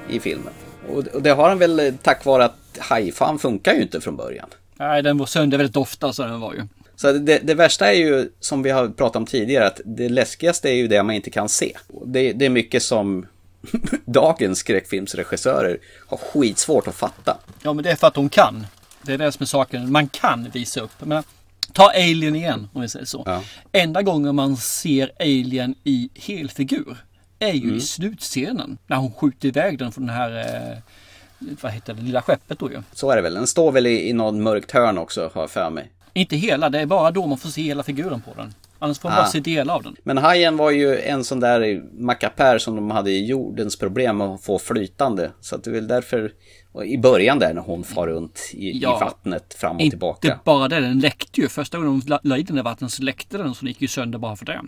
i filmen. Och, det har han väl eh, tack vare att Haifan funkar ju inte från början. Nej, den var sönder väldigt ofta så den var ju. Så det, det, värsta är ju, som vi har pratat om tidigare, att det läskigaste är ju det man inte kan se. Det, det är mycket som dagens skräckfilmsregissörer har skitsvårt att fatta. Ja, men det är för att de kan. Det är det som är saken. Man kan visa upp. Men Ta Alien igen om vi säger så. Ja. Enda gången man ser Alien i helfigur är ju Mm. i slutscenen. När hon skjuter iväg den från det här, eh, vad heter det, lilla skeppet då ju. Så är det väl. Den står väl i, i någon mörkt hörn också, har jag för mig. Inte hela, det är bara då man får se hela figuren på den. Annars får man Ah. bara se delar av den. Men hajen var ju en sån där mackapär som de hade i jordens problem att få flytande. Så att det är väl därför, i början där när hon far runt i, Ja. i vattnet fram och Inte tillbaka. bara det, den läckte ju. Första gången de la i den i vattnet så läckte den så den gick ju sönder bara för det.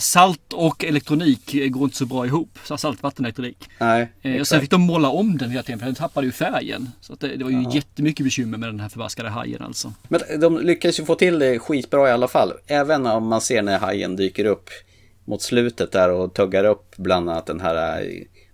Salt och elektronik går inte så bra ihop. Så saltvattenelektronik. Nej, Eh, och sen fick de måla om den hela tiden för den tappade ju färgen. Så det, det var ju Jaha. jättemycket bekymmer med den här förbaskade hajen alltså. Men de lyckas ju få till det skitbra i alla fall. Även om man ser när hajen dyker upp mot slutet där och tuggar upp bland annat den här eh,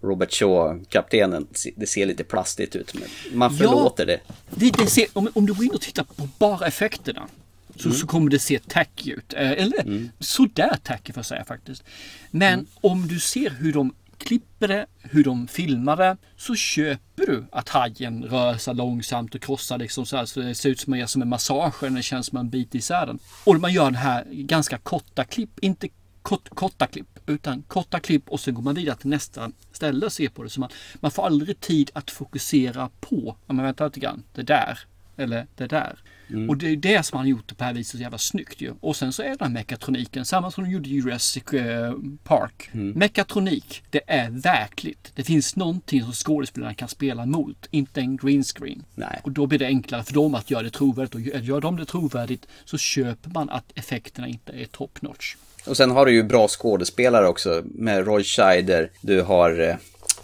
Robert Shaw-kaptenen. Det ser lite plastigt ut, men man Ja. förlåter det. Det, det ser, om, om du går in och tittar på bara effekterna så, Mm. så kommer det se tacky ut. Eh, Eller sådär tacky får jag säga faktiskt. Men Mm. om du ser hur de klipper det, hur de filmar det, så köper du att hajen rör sig långsamt och krossar liksom så här så det ser ut som, som en massage när det känns som en bit isär den. Och man gör den här ganska korta klipp, inte kort, korta klipp, utan korta klipp och sen går man vidare till nästa ställe och ser på det. Så man, man får aldrig tid att fokusera på, ja men vänta lite grann, det där. Eller det där. Mm. Och det är det som han har gjort det på det här viset så jävla snyggt ju. Och sen så är den här mekatroniken, samma som de gjorde i Jurassic eh, Park. Mm. Mekatronik, det är verkligt. Det finns någonting som skådespelarna kan spela mot, inte en green screen. Nej. Och då blir det enklare för dem att göra det trovärdigt. Och gör de det trovärdigt så köper man att effekterna inte är top notch. Och sen har du ju bra skådespelare också med Roy Scheider. Du har eh,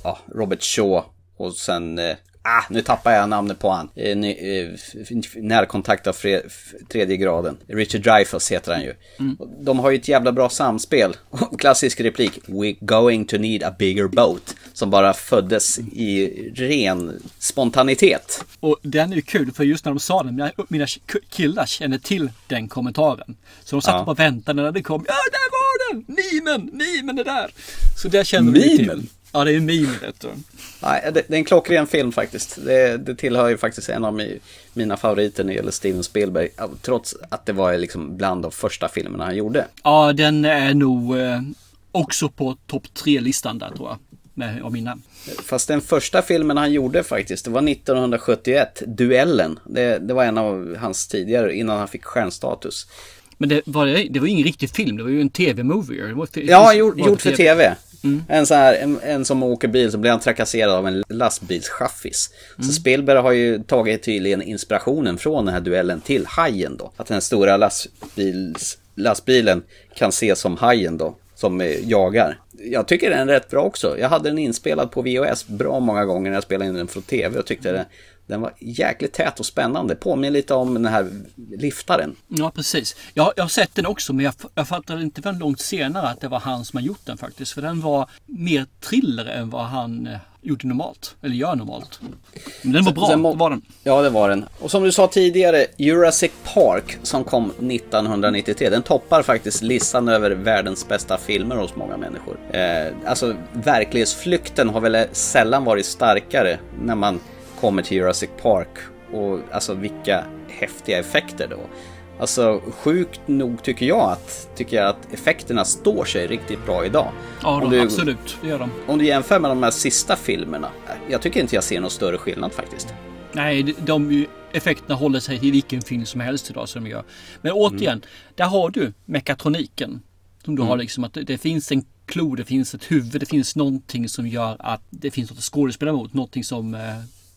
ja, Robert Shaw och sen eh, Ah, nu tappar jag namnet på han. Eh, eh, närkontakt av tredje graden. Richard Dreyfuss heter han ju. Mm. De har ju ett jävla bra samspel. Klassisk replik. We're going to need a bigger boat. Som bara föddes i ren spontanitet. Och den är ju kul för just när de sa den, mina, killar känner till den kommentaren. Så de satt Ja. och bara väntade när det kom. Ja, där var den! Mimen! Mimen är där! Så där känner de ju till. Ja, det är en meme. Nej, det, det är en klockren film faktiskt. Det, det tillhör ju faktiskt en av mi, mina favoriter när det gäller Steven Spielberg. Trots att det var liksom bland de första filmerna han gjorde. Ja, den är nog eh, också på topp tre-listan där tror jag. Med av mina. Fast den första filmen han gjorde faktiskt, det var 1971, Duellen. Det, det var en av hans tidigare, innan han fick stjärnstatus. Men det var, det var ingen riktig film, det var ju en tv-movie. Ja, gjord, gjort för tv. Mm. En, så här, en, en, som åker bil så blir han trakasserad av en lastbilschaffis. Mm. Så Spielberg har ju tagit tydligen inspirationen från den här duellen till Hajen då. Att den stora lastbils, lastbilen kan ses som Hajen då som jagar. Jag tycker den är rätt bra också. Jag hade den inspelad på VHS bra många gånger när jag spelade in den från tv och tyckte den, den var jäkligt tät och spännande. Påminner lite om den här liftaren. Ja, precis. Jag, jag har sett den också men jag, jag fattade inte förrän långt senare att det var han som har gjort den faktiskt. För den var mer thriller än vad han eh, gjorde normalt. Eller gör normalt. Men den var bra, Sen, var den. Ja, det var den. Och som du sa tidigare, Jurassic Park som kom 1993. Den toppar faktiskt listan över världens bästa filmer hos många människor. Eh, alltså, verklighetsflykten har väl sällan varit starkare när man kommer till Jurassic Park. Och alltså vilka häftiga effekter då. Alltså sjukt nog tycker jag att, tycker jag att effekterna står sig riktigt bra idag. Ja, de, du, absolut. Det gör de. Om du jämför med de här sista filmerna. Jag tycker inte jag ser någon större skillnad faktiskt. Nej, de, de effekterna håller sig till vilken film som helst idag som de gör. Men återigen, mm. där har du mekatroniken. Som du mm. har liksom att det finns en klo, det finns ett huvud, det finns någonting som gör att det finns något att skådespela mot, någonting som eh,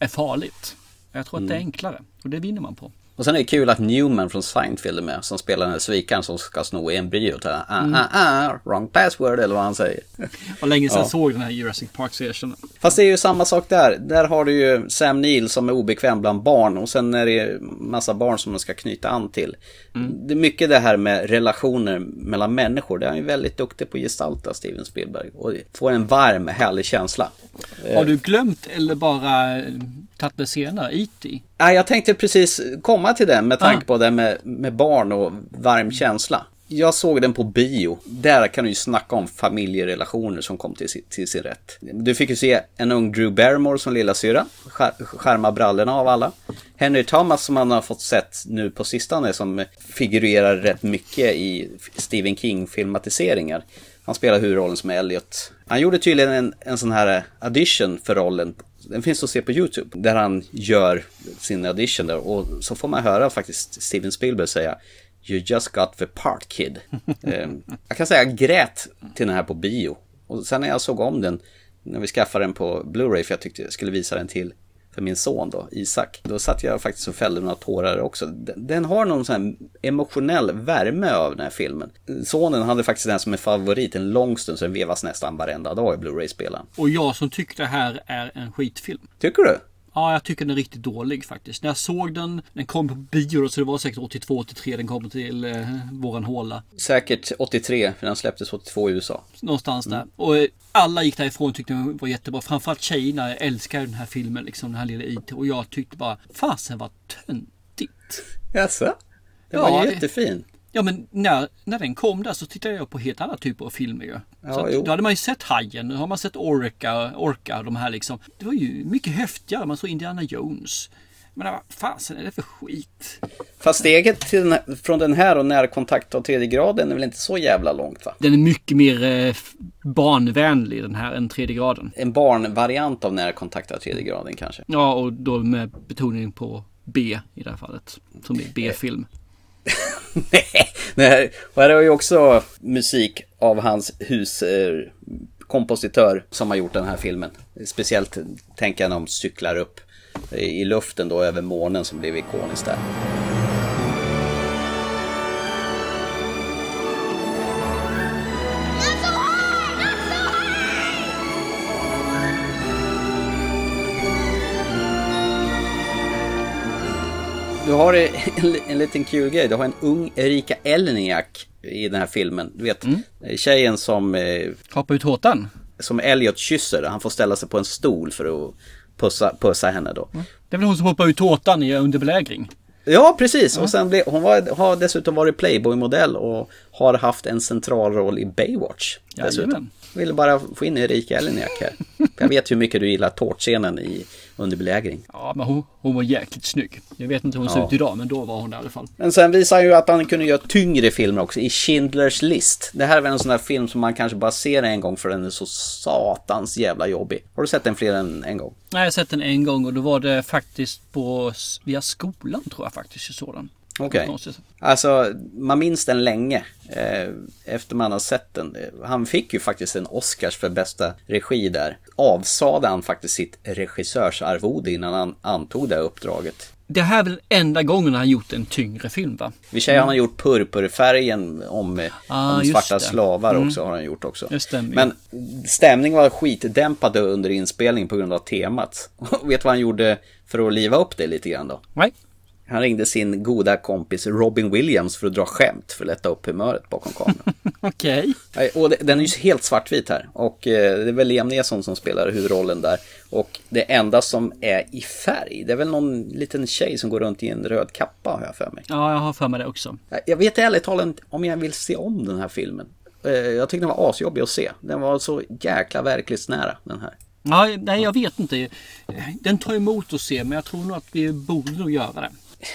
är farligt. Jag tror att det är mm. enklare och det vinner man på. Och sen är det kul att Newman från Seinfeld är med, som spelar den här svikaren som ska sno embryot. Ah, ah, mm. ah, wrong password eller vad han säger. Och länge sedan ja. såg den här Jurassic Park-serien. Fast det är ju samma sak där. Där har du ju Sam Neill som är obekväm bland barn och sen är det massa barn som man ska knyta an till. Mm. Det är mycket det här med relationer mellan människor. Det är han ju väldigt duktig på att gestalta, Steven Spielberg. Och får en varm, härlig känsla. Har du glömt eller bara tagit det senare, E.T.? Nej, jag tänkte precis komma till den med tanke ah. på det med, med barn och varm känsla. Jag såg den på bio. Där kan du ju snacka om familjerelationer som kom till, till sin rätt. Du fick ju se en ung Drew Barrymore som lilla syra, skärma brallorna av alla. Henry Thomas som man har fått sett nu på sistone som figurerar rätt mycket i Stephen King-filmatiseringar. Han spelar huvudrollen som Elliot. Han gjorde tydligen en, en sån här audition för rollen den finns att se på YouTube. Där han gör sin audition där. Och så får man höra faktiskt Steven Spielberg säga You just got the part kid. Ehm, jag kan säga jag grät till den här på bio. Och sen när jag såg om den, när vi skaffade den på Blu-ray för jag tyckte jag skulle visa den till för min son då, Isak. Då satt jag faktiskt och fällde några tårar också. Den, den har någon sån här emotionell värme av den här filmen. Sonen hade faktiskt den som en favorit en lång stund så den vevas nästan varenda dag i Blu-ray-spelaren. Och jag som tyckte det här är en skitfilm. Tycker du? Ja, jag tycker den är riktigt dålig faktiskt. När jag såg den, den kom på bio så det var säkert 82-83 den kom till eh, våran håla. Säkert 83, för den släpptes 82 i USA. Någonstans mm. där. Och eh, alla gick därifrån tyckte den var jättebra. Framförallt tjejerna älskar den här filmen, liksom den här lilla IT. Och jag tyckte bara, fasen vad töntigt. Jaså? Det var ja, jättefin. Ja men när, när den kom där så tittade jag på helt andra typer av filmer ju. Ja, så då hade man ju sett Hajen, nu har man sett Orca, Orca de här liksom. Det var ju mycket häftigare, man såg Indiana Jones. Men vad fasen är det för skit? Fast steget den här, från den här och närkontakt av tredje graden är väl inte så jävla långt va? Den är mycket mer eh, barnvänlig den här än tredje graden. En barnvariant av närkontakt av tredje graden kanske? Ja, och då med betoning på B i det här fallet. Som är B-film. Nej, och här har ju också musik av hans huskompositör eh, som har gjort den här filmen. Speciellt tänker jag när de cyklar upp i luften då över månen som blev ikoniskt där. Du har en, en liten kul grej. Du har en ung Erika Elniak i den här filmen. Du vet, mm. tjejen som... Eh, Hoppar ut håtan? Som Elliot kysser. Han får ställa sig på en stol för att pussa, pussa henne då. Mm. Det är väl hon som hoppar ut håtan i under belägring? Ja, precis. Ja. Och sen blev, hon var, har dessutom varit Playboy-modell och har haft en central roll i Baywatch. Dessutom. ville bara få in Erika Eleniak här. Jag vet hur mycket du gillar tårtscenen i Under belägring. Ja, men hon, hon var jäkligt snygg. Jag vet inte hur hon ser Ja. ut idag, men då var hon det i alla fall. Men sen visar han ju att han kunde göra tyngre filmer också i Schindler's list. Det här är väl en sån där film som man kanske bara ser en gång för den är så satans jävla jobbig. Har du sett den fler än en gång? Nej, jag har sett den en gång och då var det faktiskt på, via skolan tror jag faktiskt jag såg den. Okej. Konstigt. Alltså, man minns den länge eh, efter man har sett den. Han fick ju faktiskt en Oscars för bästa regi där. Avsade han faktiskt sitt regissörsarvode innan han antog det här uppdraget. Det här är väl enda gången han gjort en tyngre film va? Vi säger han har gjort Purpurfärgen om, Ah, om svarta slavar Mm. också har han gjort också. Men stämningen var skitdämpad under inspelningen på grund av temat. Vet du vad han gjorde för att liva upp det lite grann då? Nej. Han ringde sin goda kompis Robin Williams för att dra skämt för att lätta upp humöret bakom kameran. Okej. Nej, Och det, den är ju helt svartvit här. Och eh, det är väl Liam Neeson som spelar huvudrollen där. Och det enda som är i färg, det är väl någon liten tjej som går runt i en röd kappa har jag för mig. Ja, jag har för mig det också. Jag vet ärligt talat om jag vill se om den här filmen. Eh, Jag tyckte den var asjobbig att se. Den var så jäkla verklighetsnära den här. Ja, nej, jag vet inte. Den tar emot att se, men jag tror nog att vi borde nog göra det.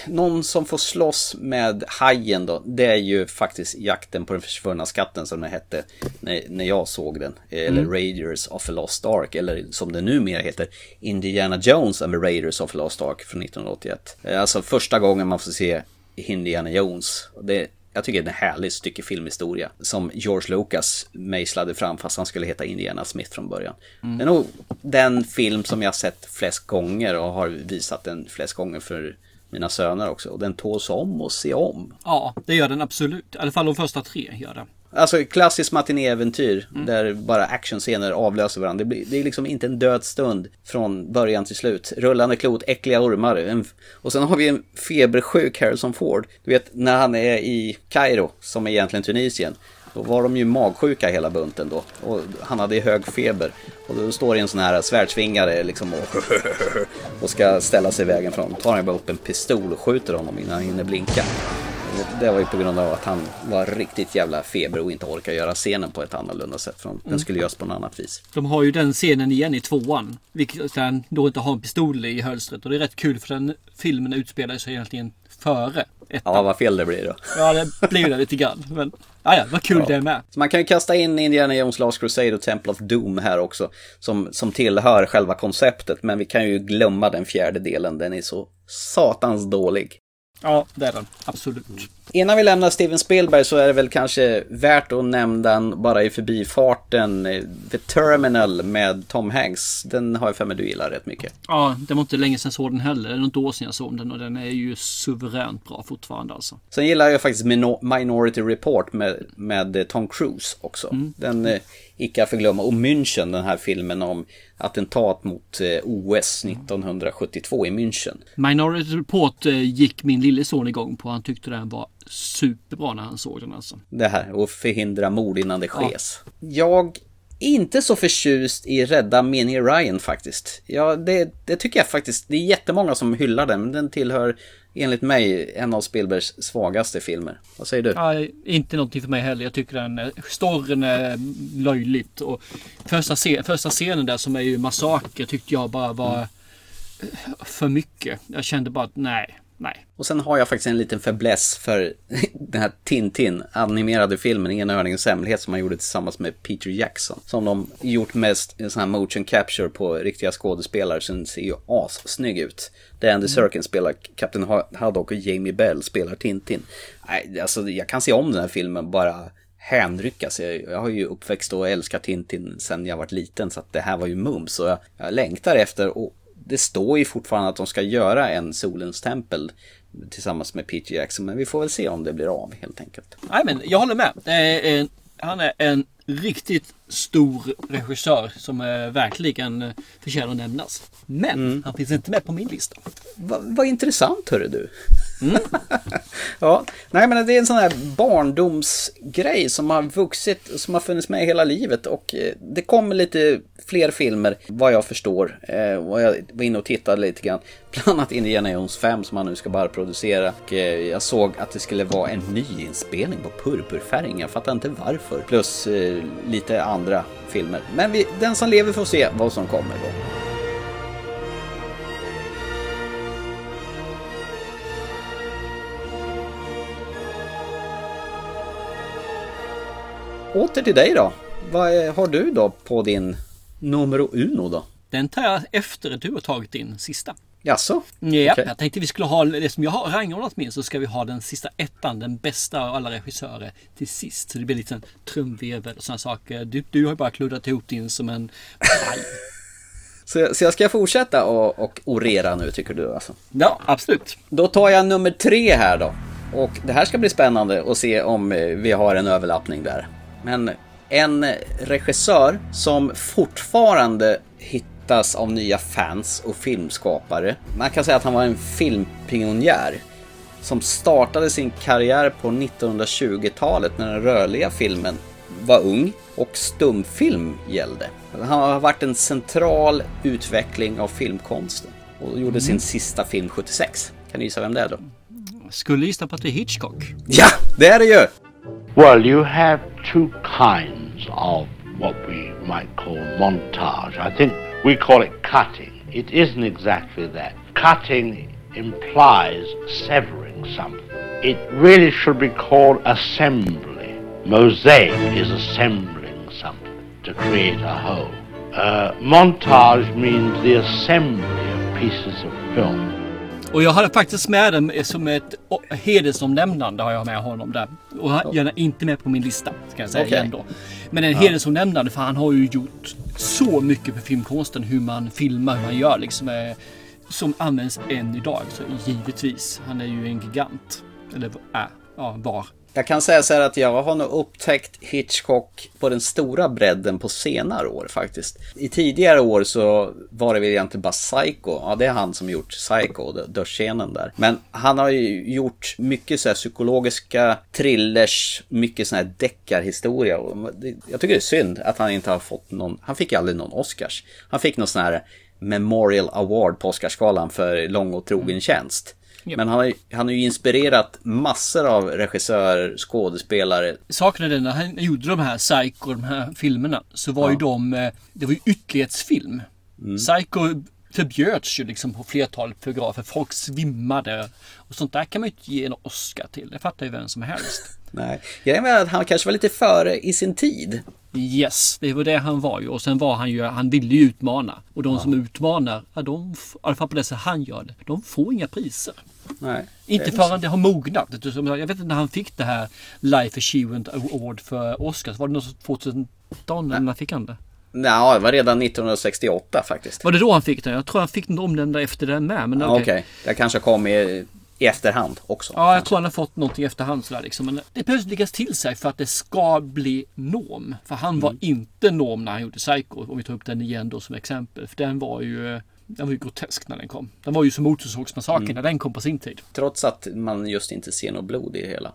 Någon som får slåss med hajen då, det är ju faktiskt jakten på den försvunna skatten som den hette när, när jag såg den. Eller Mm. Raiders of a Lost Ark, eller som det numera heter, Indiana Jones and the Raiders of a Lost Ark från 1981. Eh, Alltså första gången man får se Indiana Jones. Det, jag tycker det är en härlig stycke filmhistoria som George Lucas mejslade fram fast han skulle heta Indiana Smith från början. Mm. Det är nog den film som jag sett flest gånger och har visat den flest gånger för mina söner också. Och den tåls om och se om. Ja, det gör den absolut. I alla fall de första tre gör det. Alltså klassiskt matinéäventyr där bara actionscener avlöser varandra. Det, blir, det är liksom inte en död stund från början till slut. Rullande klot, äckliga ormar. En, och sen har vi en febersjuk Harrison Ford. Du vet när han är i Kairo, som är egentligen Tunisien. Då var de ju magsjuka hela bunten då. Och han hade hög feber. Och då står det en sån här svärdsvingare liksom och, och ska ställa sig i vägen för honom. Tar han bara upp en pistol och skjuter honom innan han hinner blinka. Det var ju på grund av att han var riktigt jävla feber och inte orkar göra scenen på ett annorlunda sätt. För den skulle göras på något annat vis. De har ju den scenen igen i tvåan. Vilket han då inte har en pistol i hölstret. Och det är rätt kul för den filmen utspelar sig egentligen före ettan. Ja, vad fel det blir då. Ja, det blir det lite grann. Men ja, ja, vad kul Ja. det är med. Så man kan ju kasta in Indiana Jones Last Crusade och Temple of Doom här också. Som, som tillhör själva konceptet. Men vi kan ju glömma den fjärde delen. Den är så satans dålig. Ja, det är den. Absolut. Innan vi lämnar Steven Spielberg så är det väl kanske värt att nämna den bara i förbifarten. eh, The Terminal med Tom Hanks. Den har jag för mig du gillar rätt mycket. Ja, det var inte länge sedan jag såg den heller. Det är något år sedan jag såg den och den är ju suveränt bra fortfarande alltså. Sen gillar jag faktiskt Mino- Minority Report med, med eh, Tom Cruise också. Den eh, icke att förglömma. Och München, den här filmen om attentat mot eh, OS 1972 i München. Minority Report eh, gick min lille son igång på. Han tyckte den var superbra när han såg den alltså. Det här, och förhindra mord innan det sker. Jag inte så förtjust i Rädda Mini Ryan faktiskt. Ja, det, det tycker jag faktiskt. Det är jättemånga som hyllar den, men den tillhör enligt mig en av Spielbergs svagaste filmer. Vad säger du? Ja, inte någonting för mig heller. Jag tycker den eh, storyn är löjligt. Och första, scen, första scenen där som är ju massaker tyckte jag bara var eh, för mycket. Jag kände bara att nej, nej. Och sen har jag faktiskt en liten fäbless för den här Tintin, animerade filmen Enhörningens hemlighet som man gjorde tillsammans med Peter Jackson. Som de gjort mest en sån här motion capture på riktiga skådespelare, så den ser ju assnygg ut. Där Andy Serkins spelar Captain Haddock och Jamie Bell spelar Tintin. Nej, alltså jag kan se om den här filmen bara hänryckas. Jag, jag har ju uppväxt och älskat Tintin sen jag var liten så att det här var ju mums. Och jag, jag längtar efter och det står ju fortfarande att de ska göra en Solens tempel tillsammans med Peter Jackson. Men vi får väl se om det blir av helt enkelt. Nej men jag håller med. En, han är en riktigt stor regissör som eh, verkligen eh, förtjänar att nämnas. Men han finns inte med på min lista. Vad vad intressant hörru du. ja, nej men det är en sån här barndomsgrej som har vuxit, som har funnits med hela livet och eh, det kommer lite fler filmer vad jag förstår. Eh, och jag var inne och tittade lite grann. Bland annat Indiana Jones 5 som han nu ska bara producera. Och, eh, jag såg att det skulle vara en ny inspelning på purpurfärgen. Jag fattar inte varför. Plus eh, lite andra filmer. Men vi, den som lever får se vad som kommer då. Åter till dig då. Vad eh, har du då på din numero uno då? Den tar jag efter att du har tagit din sista. Jaså? Ja, Okej. jag tänkte vi skulle ha det som jag har rangordnat min så ska vi ha den sista ettan, den bästa av alla regissörer till sist. Så det blir lite en trumvirvel och sådana saker. Du, du har ju bara kluddat ihop din som en. Så, så jag ska fortsätta och, och orera nu tycker du alltså? Ja, absolut. Då tar jag nummer tre här då. Och det här ska bli spännande att se om eh, vi har en överlappning där. Men en regissör som fortfarande hittas av nya fans och filmskapare. Man kan säga att han var en filmpionjär. Som startade sin karriär på 1920-talet när den rörliga filmen var ung och stumfilm gällde. Han har varit en central utveckling av filmkonsten och gjorde sin sista film 76. Kan du gissa vem det är då? Skulle gissa på att det är Hitchcock. Ja, det är det ju! Well, you have two kinds of what we might call montage. I think we call it cutting. It isn't exactly that. Cutting implies severing something. It really should be called assembly. Mosaic is assembling something to create a whole. Uh, montage means the assembly of pieces of film. Och jag hade faktiskt med den som ett hedersomnämnande har jag med honom där. Och han, jag är inte med på min lista, ska jag säga Okej. igen då. Men en Ja. hedersomnämnande för han har ju gjort så mycket för filmkonsten. Hur man filmar, hur man gör liksom. eh, Som används än idag. Så givetvis, han är ju en gigant. Eller är, ja, var. Jag kan säga så här att jag har nog upptäckt Hitchcock på den stora bredden på senare år faktiskt. I tidigare år så var det väl egentligen bara Psycho. Ja, det är han som gjort Psycho, dörrscenen där. Men han har ju gjort mycket så här psykologiska thrillers, mycket sån här deckarhistoria. Jag tycker det är synd att han inte har fått någon, han fick aldrig någon Oscars. Han fick någon sån här Memorial Award på Oscarsgalan för lång och trogen tjänst. Japp. Men han har, han har ju inspirerat massor av regissörer, skådespelare. Saken är den, när han gjorde de här Psycho, de här filmerna, så var ju de, eh, det var ju ytterlighetsfilm. Mm. Psycho förbjöds ju liksom på flertalet biografer. Folk svimmade. Och sånt där kan man ju inte ge en Oscar till. Det fattar ju vem som helst. Nej, jag menar att han kanske var lite före i sin tid. Yes, det var det han var ju. Och sen var han ju, han ville ju utmana. Och de som utmanar, ja, de, i alla fall på det sätt han gör det, de får inga priser. Nej. Inte förrän det har mognat. Jag vet inte när han fick det här Life Achievement Award för Oscars. Var det något 2013 eller när fick han det? Nej, det var redan 1968 faktiskt. Var det då han fick den? Jag tror han fick den omnämnda efter den med. Men Ja, okej. Okej, det kanske kom i, i efterhand också. Ja, jag tror han har fått någonting i efterhand sådär liksom. Men det behövs läggas till sig för att det ska bli norm. För han var inte norm när han gjorde Psycho. Om vi tar upp den igen då som exempel. För den var ju, den var ju grotesk när den kom. Den var ju som Motorsågsmassakern Mm. när den kom på sin tid. Trots att man just inte ser något blod i det hela.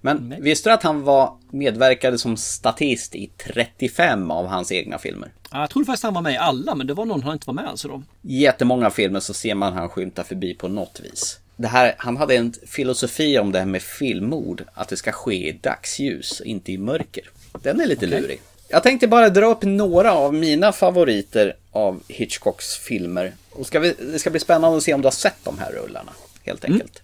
Men visste du att han var medverkade som statist i 35 av hans egna filmer? Ja, Jag trodde faktiskt han var med i alla, men det var någon han inte var med alltså då. jättemånga filmer så ser man han skymta förbi på något vis. Det här, han hade en filosofi om det här med filmmord, att det ska ske i dagsljus, inte i mörker. Den är lite Okej. lurig. Jag tänkte bara dra upp några av mina favoriter av Hitchcocks filmer. Och ska vi, det ska bli spännande att se om du har sett de här rullarna, helt enkelt.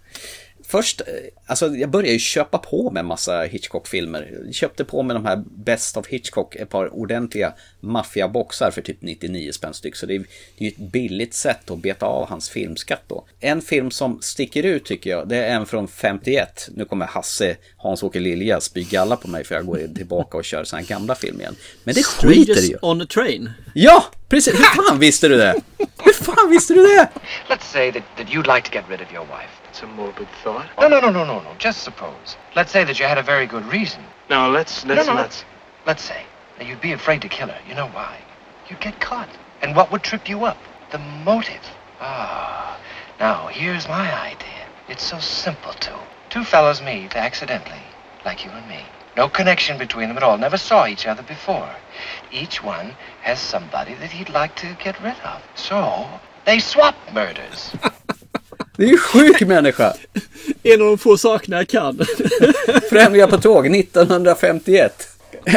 Först, eh, alltså jag började ju köpa på med massa Hitchcock-filmer. Jag köpte på med de här Best of Hitchcock, ett par ordentliga maffiaboxar för typ 99 spänn styck. Så det är ju ett billigt sätt att beta av hans filmskatt då. En film som sticker ut tycker jag, det är en från 51. Nu kommer Hasse, Hans-Åke Lilja, spy galla på mig för jag går tillbaka och kör såna här gamla film igen. Men det skiter Strangers ju. on a train. Ja, precis. Hur fan visste du det? Hur fan visste du det? Let's say that, that you'd like to get rid of your wife. It's a morbid thought. No, no, no, no, no, no. Just suppose. Let's say that you had a very good reason. No, let's let's no, no. let's. Let's say that you'd be afraid to kill her. You know why? You'd get caught. And what would trip you up? The motive. Ah. Now, here's my idea. It's so simple, too. Two fellows meet accidentally, like you and me. No connection between them at all. Never saw each other before. Each one has somebody that he'd like to get rid of. So, they swap murders. Det är ju sjuk människa! En av de få sakerna jag kan. Främlingar på tåg 1951.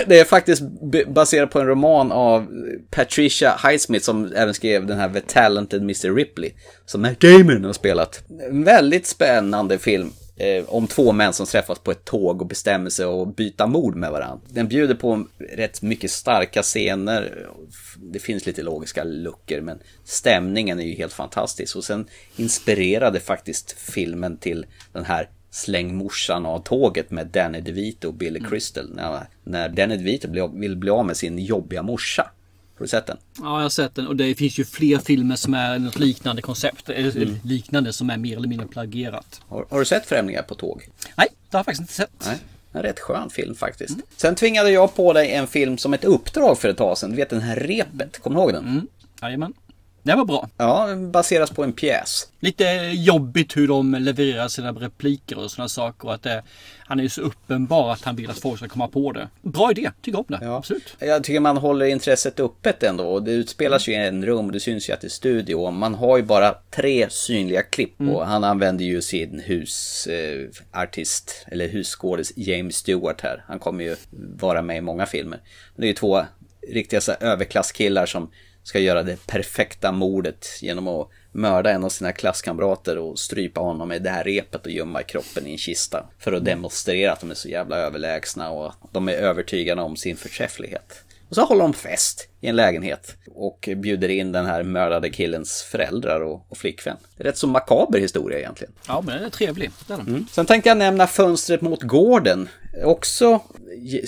Det är faktiskt baserat på en roman av Patricia Highsmith som även skrev den här The Talented Mr. Ripley. Som Matt Damon har spelat. En väldigt spännande film. Eh, om två män som träffas på ett tåg och bestämmer sig att byta mod med varandra. Den bjuder på rätt mycket starka scener. Det finns lite logiska luckor men stämningen är ju helt fantastisk. Och sen inspirerade faktiskt filmen till den här Släng morsan av tåget med Danny DeVito och Billy Crystal. När, när Danny DeVito vill bli av med sin jobbiga morsa. Har du sett den? Ja, jag har sett den och det finns ju fler filmer som är något liknande koncept. Eller Mm. liknande som är mer eller mindre plagierat. Har, har du sett Främlingar på tåg? Nej, det har jag faktiskt inte sett. Nej. En rätt skön film faktiskt. Sen tvingade jag på dig en film som ett uppdrag för ett tag sedan. Du vet den här repet, kommer du ihåg den? Mm. Jajamän. Det var bra. Ja, den baseras på en pjäs. Lite jobbigt hur de levererar sina repliker och sådana saker. Och att det, han är ju så uppenbar att han vill att folk ska komma på det. Bra idé, tycker om det. Absolut. Jag tycker man håller intresset öppet ändå. Och Det utspelas ju i en rum och det syns ju att det är studio. Man har ju bara tre synliga klipp. Mm. Och han använder ju sin husartist, eh, eller husskådis James Stewart här. Han kommer ju vara med i många filmer. Det är ju två riktiga så överklasskillar som ska göra det perfekta mordet genom att mörda en av sina klasskamrater och strypa honom med det här repet och gömma kroppen i en kista. För att demonstrera att de är så jävla överlägsna och de är övertygade om sin förträfflighet. Och så håller de fest i en lägenhet och bjuder in den här mördade killens föräldrar och, och flickvän. Rätt så makaber historia egentligen. Ja, men den är trevlig. Den. Mm. Sen tänkte jag nämna Fönstret mot gården. Också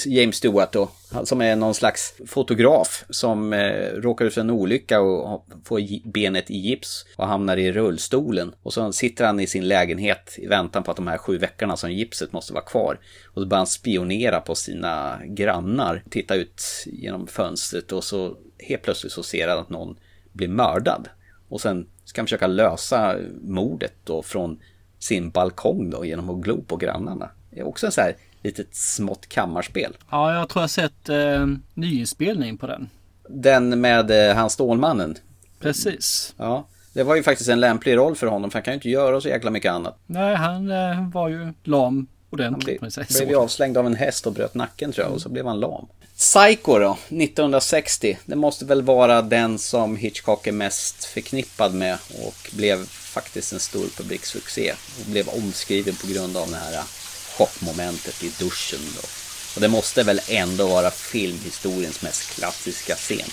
James Stewart då, som är någon slags fotograf som eh, råkar ut för en olycka och får benet i gips och hamnar i rullstolen. Och så sitter han i sin lägenhet i väntan på att de här sju veckorna som gipset måste vara kvar. Och så börjar han spionera på sina grannar, titta ut genom fönstret och så helt plötsligt så ser han att någon blir mördad. Och sen ska han försöka lösa mordet då från sin balkong då genom att glo på grannarna. Det är också en så här litet smått kammarspel. Ja, jag tror jag har sett eh, nyinspelning på den. Den med eh, han Stålmannen. Precis. Ja, det var ju faktiskt en lämplig roll för honom för han kan ju inte göra så jäkla mycket annat. Nej, han eh, var ju lam ordentligt. säger blev ju avslängd av en häst och bröt nacken tror jag och så blev han lam. Psycho då, 1960. Det måste väl vara den som Hitchcock är mest förknippad med och blev faktiskt en stor publiksuccé. Och blev omskriven på grund av det här chockmomentet i duschen då. Och det måste väl ändå vara filmhistoriens mest klassiska scen.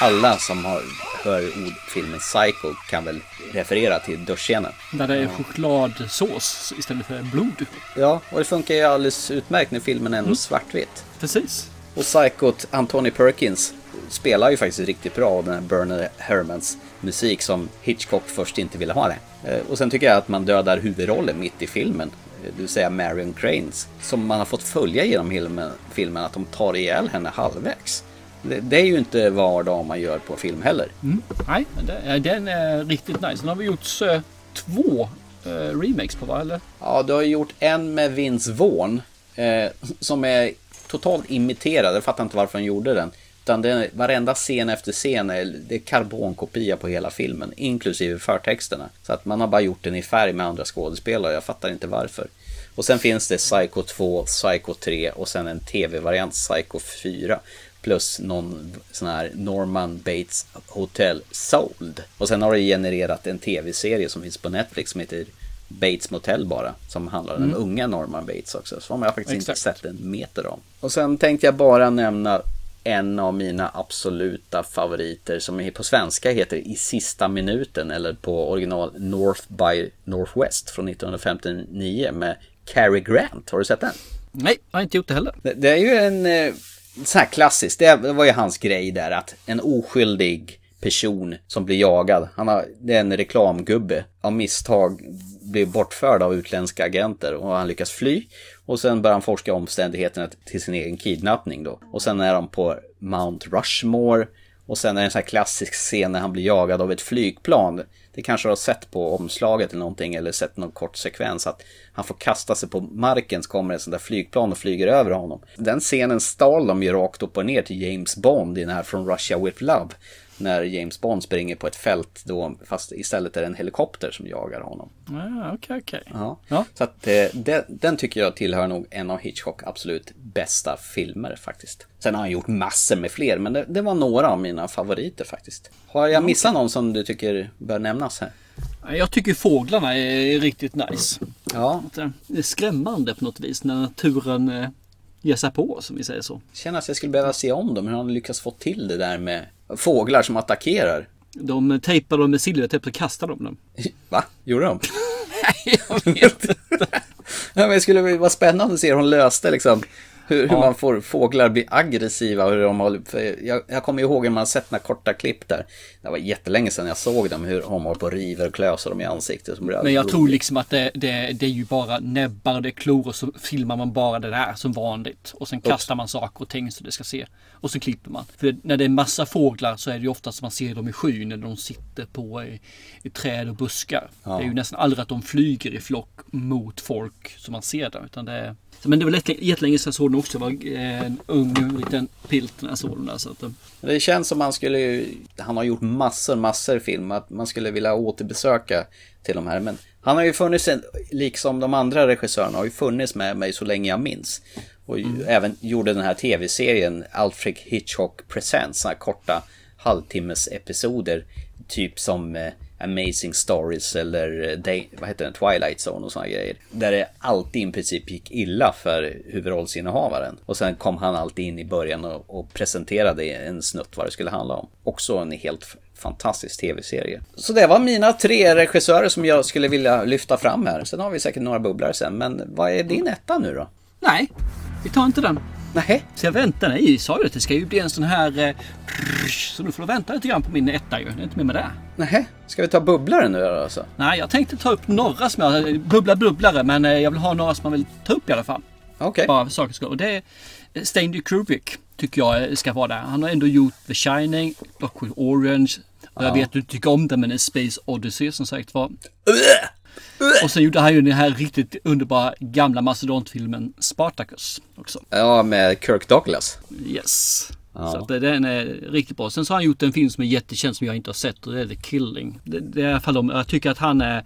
Alla som har, hör ordfilmen Psycho kan väl referera till duschscenen. Där det är chokladsås istället för blod. Ja, och det funkar ju alldeles utmärkt när filmen är ändå svartvitt. Precis. Och Psychot, Anthony Perkins, spelar ju faktiskt riktigt bra av den här Bernard Herrmans musik som Hitchcock först inte ville ha det. Eh, Och sen tycker jag att man dödar huvudrollen mitt i filmen. Eh, Det vill säga Marion Cranes. Som man har fått följa genom filmen, filmen att de tar ihjäl henne halvvägs. Det, det är ju inte vardag man gör på film heller. Mm. Nej, ja, den är riktigt nice. Den har vi gjort eh, två eh, remakes på va? Eller? Ja, du har gjort en med Vince Vaughn. Eh, som är totalt imiterad. Jag fattar inte varför han gjorde den. Utan det är, varenda scen efter scen är, det är karbonkopia på hela filmen. Inklusive förtexterna. Så att man har bara gjort den i färg med andra skådespelare. Jag fattar inte varför. Och sen finns det Psycho 2, Psycho 3 och sen en tv-variant Psycho 4. Plus någon sån här Norman Bates Hotel Sold. Och sen har det genererat en tv-serie som finns på Netflix som heter Bates Motel bara. Som handlar om den Mm. unga Norman Bates också. Som jag faktiskt inte Exakt. sett en meter om. Och sen tänkte jag bara nämna en av mina absoluta favoriter som på svenska heter I sista minuten eller på original North by Northwest från 1959 med Cary Grant. Har du sett den? Nej, jag har inte gjort det heller. Det, det är ju en så här klassiskt, det var ju hans grej där att en oskyldig person som blir jagad, han har, det är en reklamgubbe, av misstag blir bortförd av utländska agenter och han lyckas fly. Och sen börjar han forska omständigheterna till sin egen kidnappning då. Och sen är de på Mount Rushmore. Och sen är det en sån här klassisk scen när han blir jagad av ett flygplan. Det kanske du har sett på omslaget eller någonting eller sett någon kort sekvens att han får kasta sig på marken så kommer ett sån där flygplan och flyger över honom. Den scenen stal de ju rakt upp och ner till James Bond i den här From Russia With Love när James Bond springer på ett fält då, fast istället är det en helikopter som jagar honom. Ja, okej, okej. Ja. Ja. Så att eh, det, den tycker jag tillhör nog en av Hitchcock absolut bästa filmer faktiskt. Sen har han gjort massor med fler, men det, det var några av mina favoriter faktiskt. Har jag missat någon som du tycker bör nämnas här? Jag tycker fåglarna är riktigt nice. Ja. Eh, Det är skrämmande på något vis när naturen eh, ger sig på oss, om vi säger så. Känner att jag skulle behöva se om dem, hur han lyckas få till det där med fåglar som attackerar. De tejpar dem med silvertejp och kastar de dem. Va? Gjorde de? Nej, jag vet inte. ja, men det skulle vara spännande att se hur hon löste liksom. Hur, hur man får fåglar bli aggressiva. Hur de håller, jag, jag kommer ihåg när man sett några korta klipp där. Det var jättelänge sedan jag såg dem. Hur de håller på och river och klöser dem i ansiktet. Men jag tror liksom att det, det, det är ju bara näbbar, det är klor och så filmar man bara det där som vanligt. Och sen kastar man saker och ting så det ska se. Och så klipper man. För när det är massa fåglar så är det ju oftast man ser dem i skyn när de sitter på i, i träd och buskar. Ja. Det är ju nästan aldrig att de flyger i flock mot folk som man ser där. Utan det är, men det var jättelänge sedan jag såg den också. Jag var eh, en ung liten pilt när jag såg den där. Så att, eh, Det känns som man skulle, han har gjort massor, massor film, att man skulle vilja återbesöka till de här. Men han har ju funnits, liksom de andra regissörerna, har ju funnits med mig så länge jag minns. Och ju, även gjorde den här tv-serien Alfred Hitchcock Presents, såna här korta halvtimmes episoder. Typ som eh, Amazing Stories eller eh, Day, vad heter den? Twilight Zone och såna grejer. Där det alltid i princip gick illa för huvudrollsinnehavaren. Och sen kom han alltid in i början och, och presenterade en snutt vad det skulle handla om. Också en helt fantastisk tv-serie. Så det var mina tre regissörer som jag skulle vilja lyfta fram här. Sen har vi säkert några bubblare sen. Men vad är din etta nu då? nej, vi tar inte den. Nej. Så jag väntar, nej, jag sa ju att det ska ju bli en sån här... Eh, så nu får du vänta lite grann på min etta ju. Det är inte mer med det. Nej, ska vi ta bubblare nu då alltså? Nej, jag tänkte ta upp några som jag... Bubbla bubblare, men eh, jag vill ha några som man vill ta upp i alla fall. Okej. Bara för sakens skull. Och det är eh, Stanley Kubrick, tycker jag eh, ska vara där. Han har ändå gjort The Shining, Clockwork Orange. Och jag Ja. vet du tycker om den, men en Space Odyssey som sagt var. Och sen gjorde han ju den här riktigt underbara gamla mastodontfilmen Spartacus också. Ja, med Kirk Douglas. Yes. Ja. Så att den är riktigt bra. Sen så har han gjort en film som är jättekänd som jag inte har sett och det är The Killing. Det, det är i alla fall de, jag tycker att han är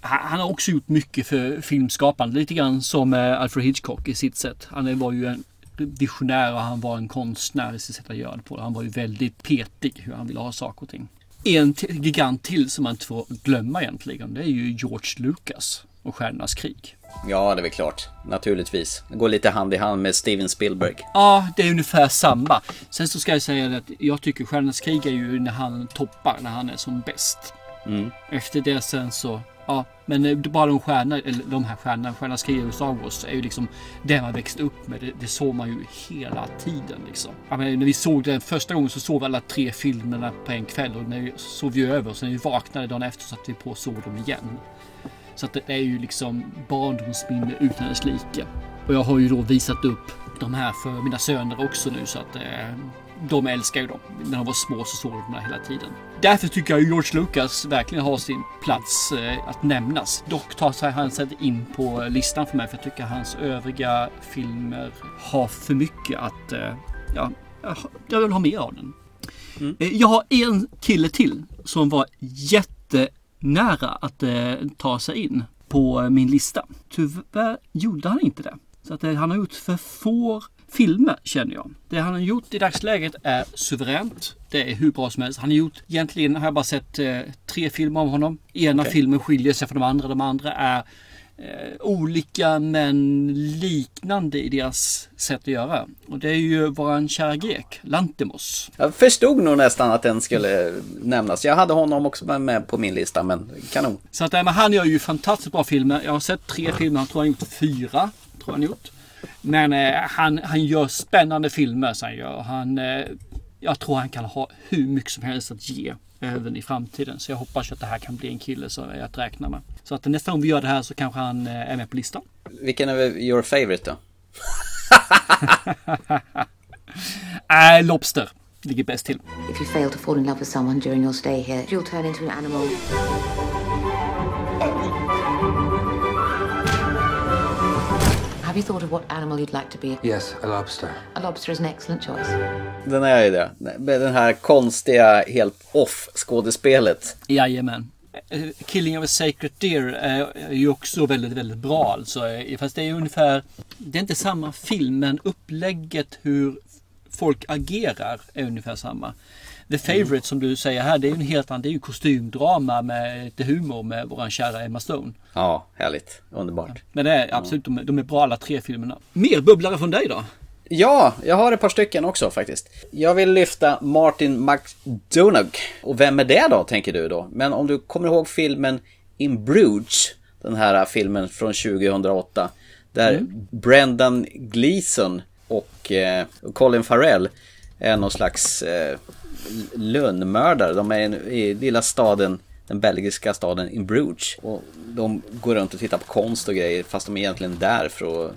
han har också gjort mycket för filmskapande. Lite grann som eh, Alfred Hitchcock i sitt sätt. Han var ju en visionär och han var en konstnär i sitt sätt att göra det på. Han var ju väldigt petig hur han ville ha saker och ting. En gigant till som man inte får glömma egentligen. Det är ju George Lucas och Stjärnornas krig. Ja, det är väl klart. Naturligtvis. Det går lite hand i hand med Steven Spielberg. Ja, det är ungefär samma. Sen så ska jag säga att jag tycker Stjärnornas krig är ju när han toppar, när han är som bäst. Mm. Efter det sen så, ja, men eh, bara de stjärnorna, eller de här stjärnorna, Stjärnornas krig och Star Wars är ju liksom det man växte upp med. Det, det såg man ju hela tiden liksom. Jag menar, när vi såg den första gången så såg vi alla tre filmerna på en kväll och när vi sov vi över och sen när vi vaknade dagen efter så satte vi på och såg dem igen. Så att det är ju liksom barndomsminne utan dess like. Och jag har ju då visat upp de här för mina söner också nu så att eh, de älskar ju dem. När de var små så såg de dem hela tiden. Därför tycker jag George Lucas verkligen har sin plats eh, att nämnas. Dock tar han sig in på listan för mig för jag tycker hans övriga filmer har för mycket att... Eh, ja, jag- vill ha mer av den. Eh, Jag har en kille till som var jättenära att ta sig in på min lista. Tyvärr gjorde han inte det. Så att han har gjort för få filmer känner jag. Det han har gjort i dagsläget är suveränt. Det är hur bra som helst. Han har gjort, egentligen har jag bara sett eh, tre filmer av honom. Ena Okej. filmen skiljer sig från de andra. De andra är eh, olika men liknande i deras sätt att göra. Och det är ju våran kära grek, Lantimos. Jag förstod nog nästan att den skulle nämnas. Jag hade honom också med på min lista, men kanon. Så att, men han gör ju fantastiskt bra filmer. Jag har sett tre filmer, jag tror han har gjort fyra. Tror han gjort. Men eh, han, han gör spännande filmer. Så han, gör. han, eh, jag tror han kan ha hur mycket som helst att ge även i framtiden. Så jag hoppas att det här kan bli en kille som är att räkna med. Så att nästa gång vi gör det här så kanske han eh, är med på listan. Vilken är your favorite då? äh, Lobster ligger bäst till. If you fail to fall in love with someone during your stay here, you'll turn into an animal. Have you thought of what animal you'd like to be? Yes, a lobster. A lobster is an excellent choice. Den är ju det. Med den här konstiga, helt off skådespelet. Jajamän. Killing of a Sacred Deer är ju också väldigt, väldigt bra alltså. Fast det är ungefär, det är inte samma film men upplägget hur folk agerar är ungefär samma. The Favourite som du säger här, det är ju en helt annan, det är ju kostymdrama med lite humor med våran kära Emma Stone. Ja, härligt. Underbart. Men det är absolut, de, är- de är bra alla tre filmerna. Mer bubblare från dig då? Ja, jag har ett par stycken också faktiskt. Jag vill lyfta Martin McDonagh. Och vem är det då, tänker du då? Men om du kommer ihåg filmen In Bruges, den här filmen från 2008, där Brendan Gleeson och eh, Colin Farrell är någon slags eh, lönnmördare. De är i lilla staden, den belgiska staden In Bruges. Och de går runt och tittar på konst och grejer, fast de är egentligen där för att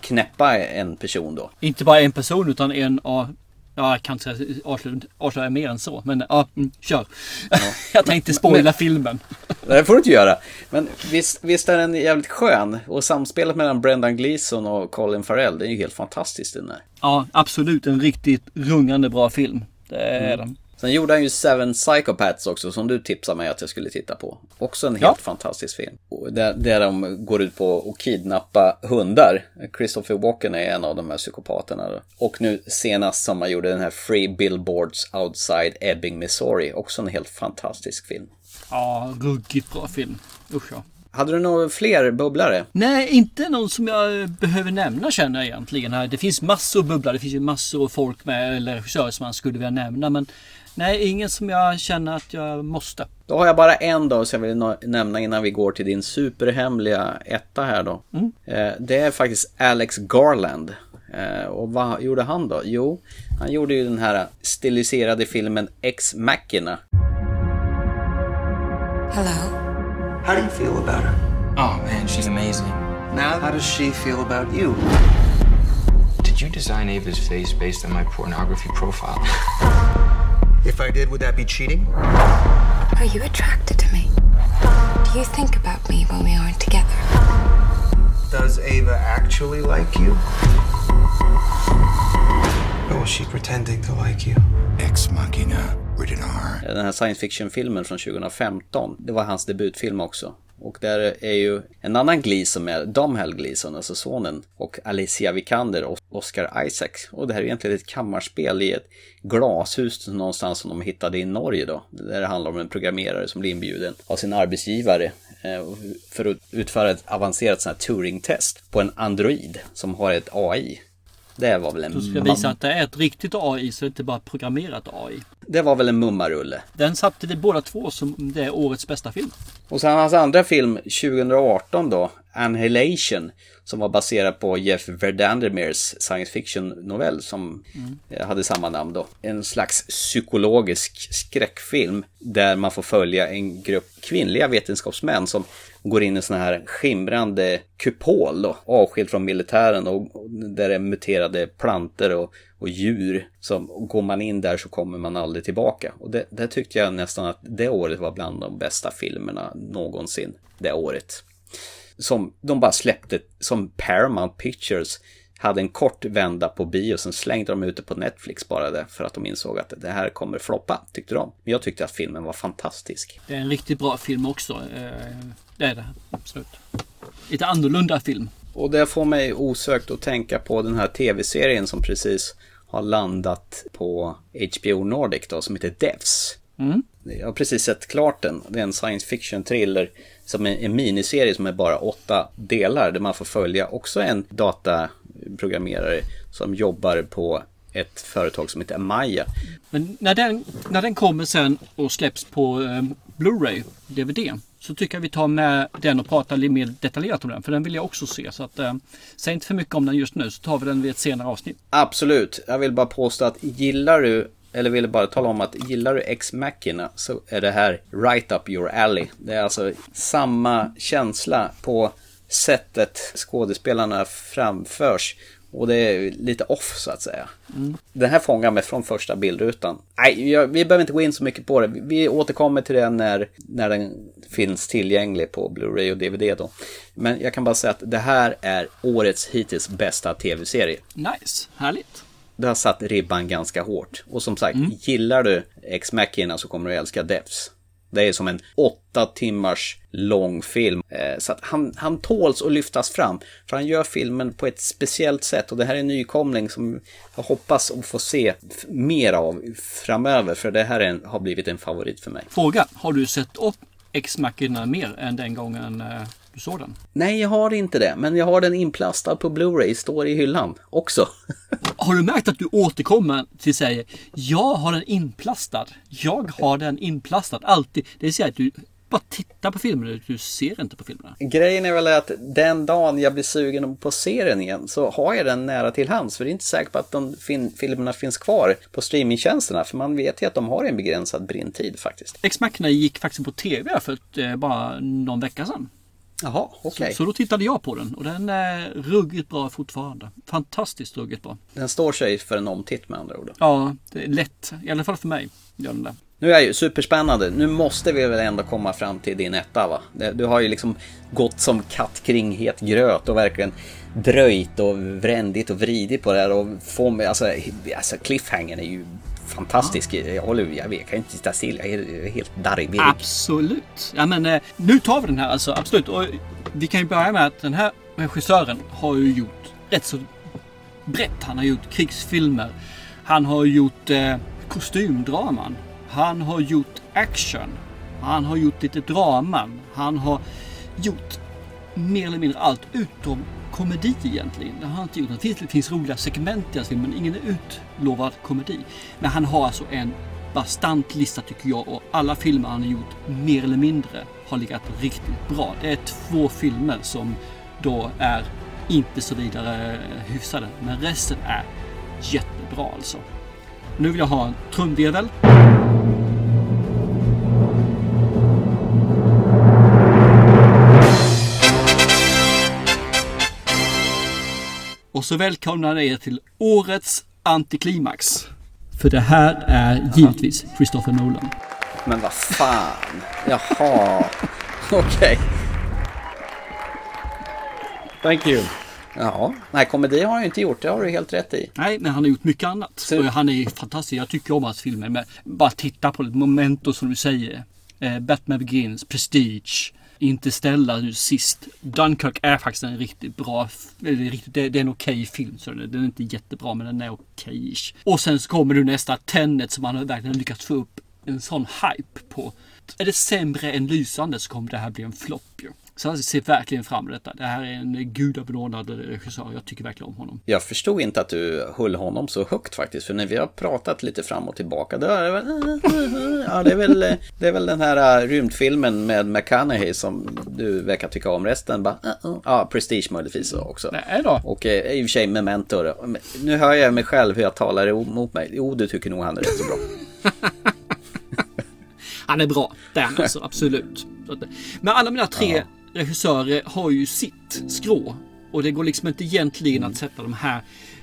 knäppa en person då. Inte bara en person utan en av Ja, jag kan inte säga- avslöja, mer än så. Men ja, mm, kör. jag tänkte spoila Men- filmen. Det får du inte göra. Men visst, visst är den jävligt skön. Och samspelet mellan Brendan Gleeson och Colin Farrell, det är ju helt fantastiskt den där. Ja, absolut en riktigt rungande bra film. Det är Mm. den. Sen gjorde han ju Seven Psychopaths också, som du tipsade mig att jag skulle titta på. Också en helt Ja. fantastisk film. Där, där de går ut på att kidnappa hundar. Christopher Walken är en av de här psykopaterna. Då. Och nu senast som man gjorde den här Free Billboards Outside Ebbing, Missouri. Också en helt fantastisk film. Ja, ruggigt bra film. Usch ja. Hade du några fler bubblare? Nej, inte någon som jag behöver nämna känner jag egentligen. här. Det finns massor bubblar, det finns ju massor av folk med, eller regissörer som man skulle vilja nämna. Men nej, ingen som jag känner att jag måste. Då har jag bara en då som jag vill nämna innan vi går till din superhemliga etta här då. Mm. Eh, Det är faktiskt Alex Garland. Eh, Och vad gjorde han då? Jo, han gjorde ju den här stiliserade filmen Ex Machina. Hello. How do you feel about her? Oh man, she's amazing. Now, how does she feel about you? Did you design Ava's face based on my pornography profile? If I did, would that be cheating? Are you attracted to me? Do you think about me when we aren't together? Does Ava actually like you? Or was she pretending to like you? Ex Machina, rated R. Den här science fiction-filmen från 2015. Det var hans debutfilm också. Och där är ju en annan Gleason med, Domhnall Gleason, alltså sonen, och Alicia Vikander och Oscar Isaac. Och det här är egentligen ett kammarspel i ett glashus någonstans som de hittade i Norge då. Där det handlar om en programmerare som blir inbjuden av sin arbetsgivare eh, för att utföra ett avancerat sånt här Turing-test på en Android som har ett AI. Det var väl en Du ska visa att det är ett riktigt AI så det är inte bara programmerat AI. Det var väl en mummarulle. Den satte vi båda två som det är årets bästa film. Och sen hans andra film 2018 då, Annihilation, som var baserad på Jeff Verdandermers science fiction novell som Mm. eh, hade samma namn då. En slags psykologisk skräckfilm där man får följa en grupp kvinnliga vetenskapsmän som går in i sån här skimrande kupol då, avskild från militären och där det är muterade planter och, och djur. Som, och går man in där så kommer man aldrig tillbaka. Och det, det tyckte jag nästan att det året var bland de bästa filmerna någonsin. Det året. Som de bara släppte, som Paramount Pictures hade en kort vända på bio, sen slängde de ut det på Netflix bara där för att de insåg att det här kommer floppa, tyckte de. Men jag tyckte att filmen var fantastisk. Det är en riktigt bra film också. Eh, det är det, absolut. Lite annorlunda film. Och det får mig osökt att tänka på den här tv-serien som precis har landat på HBO Nordic då, som heter Devs. Mm. Jag har precis sett klart den. Det är en science fiction thriller som är en miniserie som är bara åtta delar där man får följa också en dataprogrammerare som jobbar på ett företag som heter Amaya. Men när den, när den kommer sen och släpps på eh, Blu-ray, DVD, så tycker jag vi tar med den och pratar lite mer detaljerat om den. För den vill jag också se. Så att, eh, säg inte för mycket om den just nu så tar vi den vid ett senare avsnitt. Absolut. Jag vill bara påstå att gillar du eller ville bara tala om att gillar du x machina så är det här right up your alley. Det är alltså samma känsla på sättet skådespelarna framförs. Och det är lite off så att säga. Mm. Den här fångar mig från första bildrutan. Nej, jag, vi behöver inte gå in så mycket på det. Vi återkommer till det när, när den finns tillgänglig på Blu-ray och DVD då. Men jag kan bara säga att det här är årets hittills bästa tv-serie. Nice, härligt. Det har satt ribban ganska hårt. Och som sagt, gillar du Ex Machina så kommer du älska Devs. Det är som en åtta timmars lång film. Eh, så att han, han tåls att lyftas fram. För han gör filmen på ett speciellt sätt. Och det här är en nykomling som jag hoppas att få se mer av framöver. För det här är en, har blivit en favorit för mig. Fråga, har du sett upp Ex Machina mer än den gången eh, du såg den? Nej, jag har inte det. Men jag har den inplastad på Blu-ray. Står i hyllan också. Har du märkt att du återkommer till säger jag har den inplastad. Jag har den inplastad. Alltid. Det vill säga att du bara tittar på filmerna. Du ser inte på filmerna. Grejen är väl att den dagen jag blir sugen på serien igen så har jag den nära till hands. För det är inte säkert på att de fin- filmerna finns kvar på streamingtjänsterna. För man vet ju att de har en begränsad brintid faktiskt. Ex Machina gick faktiskt på tv för ett, eh, bara någon vecka sedan. Jaha, okej. Så, så då tittade jag på den och den är ruggigt bra fortfarande. Fantastiskt ruggigt bra. Den står sig för en omtitt med andra ord. Ja, det är lätt. I alla fall för mig. Gör den det. Nu är ju superspännande. Nu måste vi väl ändå komma fram till din etta va? Du har ju liksom gått som katt kring het gröt och verkligen dröjt och vrändit och vridit på det här och få mig, alltså, alltså cliffhangern är ju fantastisk. Jag håller, jag, vet, jag kan inte sitta still, jag är helt darrig. Absolut. Ja men eh, nu tar vi den här alltså. Absolut. Och vi kan ju börja med att den här regissören har ju gjort rätt så brett. Han har gjort krigsfilmer. Han har gjort eh, kostymdraman. Han har gjort action. Han har gjort lite draman. Han har gjort mer eller mindre allt utom komedi egentligen. Det har han inte gjort. Det finns, roliga segment i hans film men ingen utlovad komedi. Men han har alltså en bastant lista tycker jag och alla filmer han har gjort mer eller mindre har legat riktigt bra. Det är två filmer som då är inte så vidare hyfsade men resten är jättebra alltså. Nu vill jag ha en trumvirvel. Och så välkomnar jag er till årets antiklimax. För det här är givetvis Christopher Nolan. Men vad fan. Jaha. Okej. Thank you. Ja, nej komedi har han ju inte gjort, det har du helt rätt i. Nej, men han har gjort mycket annat. Och han är ju fantastisk. Jag tycker om hans filmer. Men bara titta på det. Momento som du säger. Eh, Batman Begins, Prestige, Interstellar nu sist. Dunkirk är faktiskt en riktigt bra, eller riktigt, det, är en okej film. Så den, är inte jättebra men den är okej. Och sen så kommer du nästa Tenet som man har verkligen lyckats få upp en sån hype på. Är det sämre än lysande så kommer det här bli en flopp ju. Så jag ser verkligen fram emot detta. Det här är en gudabenådad regissör. Jag tycker verkligen om honom. Jag förstod inte att du höll honom så högt faktiskt. För när vi har pratat lite fram och tillbaka. Då är det väl, ja, det är väl, det är väl den här äh, rymdfilmen med McConaughey som du verkar tycka om. Resten bara, uh, uh. ja, Prestige möjligtvis också. Nej då. Och eh, i och för sig Memento. då. Nu hör jag mig själv hur jag talar emot mig. Jo, du tycker nog han är rätt så bra. Han är bra, det är han alltså, absolut. Men alla mina tre regissörer har ju sitt skrå. Och det går liksom inte egentligen att sätta de här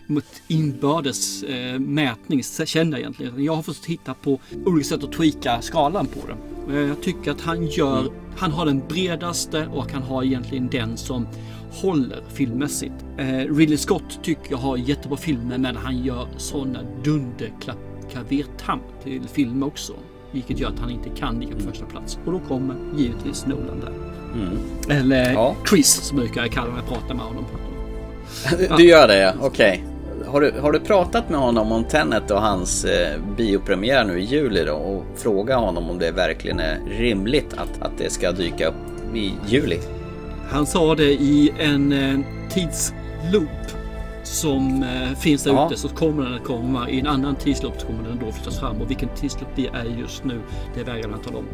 mot inbördes eh, mätning, känner jag egentligen. Jag har fått hitta på olika sätt att tweaka skalan på det. Och Jag tycker att han gör, han har den bredaste och han har egentligen den som håller filmmässigt. Eh, Ridley Scott tycker jag har jättebra filmer men han gör sådana dunderklavertamp till film också. Vilket gör att han inte kan ligga på första plats. Och då kommer givetvis Nolan där. Eller Ja. Chris som brukar jag kalla när jag pratar med honom. Du gör det ja, okej. Har, du, har du pratat med honom om Tenet och hans eh, biopremiär nu i juli då? Och fråga honom om det verkligen är rimligt att, att det ska dyka upp i juli? Han sa det i en eh, tidsloop som eh, finns där Ja. ute så kommer den att komma. I en annan tidsloop så kommer den då flyttas fram och vilken tidsloop det är just nu det vägrar han tala om.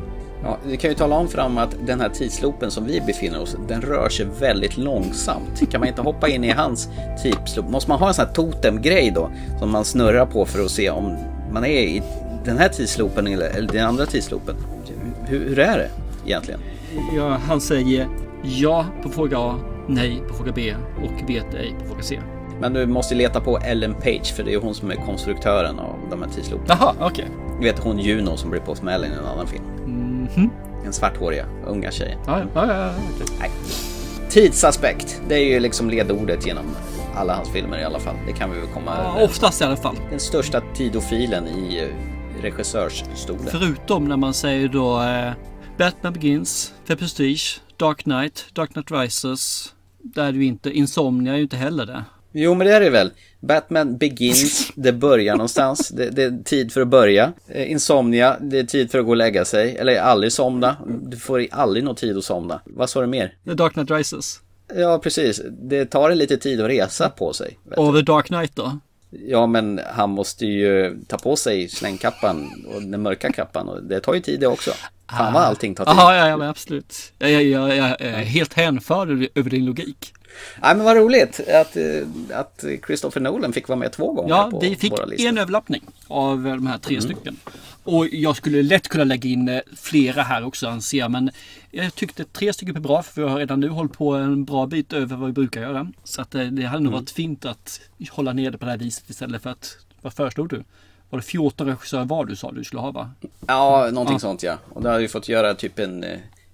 Ja, vi kan ju tala om fram att den här tidsloopen som vi befinner oss den rör sig väldigt långsamt. Kan man inte hoppa in i hans tidsloop? Måste man ha en sån här totemgrej då som man snurrar på för att se om man är i den här tidsloopen eller, den andra tidsloopen. Hur, hur är det egentligen? Ja, han säger ja på fråga A, nej på fråga B och vet ej på fråga C. Men du måste leta på Ellen Page för det är hon som är konstruktören av de här tidsloopen. Jaha, okej. Okay. Du vet hon Juno som blir på smällen i en annan film. Mm -hmm. Den svarthåriga unga tjejen. Ja, ja, ja, okay. Nej. Tidsaspekt, det är ju liksom ledordet genom alla hans filmer i alla fall. Det kan vi väl komma ja, Oftast i alla fall. Den största tidofilen i eh, regissörsstolen. Förutom när man säger då eh, Batman Begins, The Prestige, Dark Knight, Dark Knight Rises. Där är ju inte, Insomnia är ju inte heller det. Jo men det är det väl. Batman Begins, det börjar någonstans. Det, det, är tid för att börja. Eh, Insomnia, det är tid för att gå och lägga sig. Eller aldrig somna. Du får aldrig någon tid att somna. Vad sa du mer? The Dark Knight Rises. Ja precis. Det tar en lite tid att resa på sig. Och The Dark Knight då? Ja men han måste ju ta på sig slängkappan och den mörka kappan. Och det tar ju tid det också. Fan vad allting tar tid. Ja, ja, ja men absolut. Jag, jag, jag, jag är helt hänförd över din logik. Nej men vad roligt att, eh, att Christopher Nolan fick vara med två gånger ja, på vi fick våra listor. en överlappning av de här tre mm. stycken. Och jag skulle lätt kunna lägga in eh, flera här också anser jag. Men jag tyckte tre stycken är bra för vi har redan nu hållit på en bra bit över vad vi brukar göra. Så att eh, det hade nog mm. varit fint att hålla ner det på det här viset istället för att, vad föreslog du? Var det 14 regissörer var du sa du skulle ha va? Ja, någonting ja. sånt ja. Och då hade vi fått göra typ en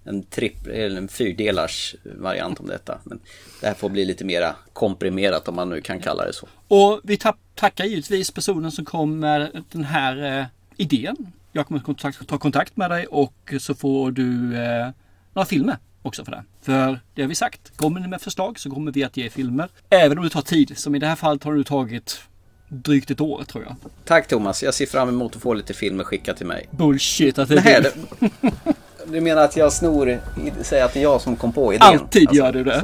en, tripp, eller en fyrdelars variant om detta. Men det här får bli lite mera komprimerat om man nu kan kalla det så. Och vi tackar givetvis personen som kom med den här eh, idén. Jag kommer kontakt, ta kontakt med dig och så får du eh, några filmer också för det. För det har vi sagt, kommer ni med förslag så kommer vi att ge filmer. Även om det tar tid. Som i det här fallet har det tagit drygt ett år tror jag. Tack Thomas, jag ser fram emot att få lite filmer skickat till mig. Bullshit att det är Nej, det... Du menar att jag snor, säger att det är jag som kom på idén? Alltid alltså, gör du det.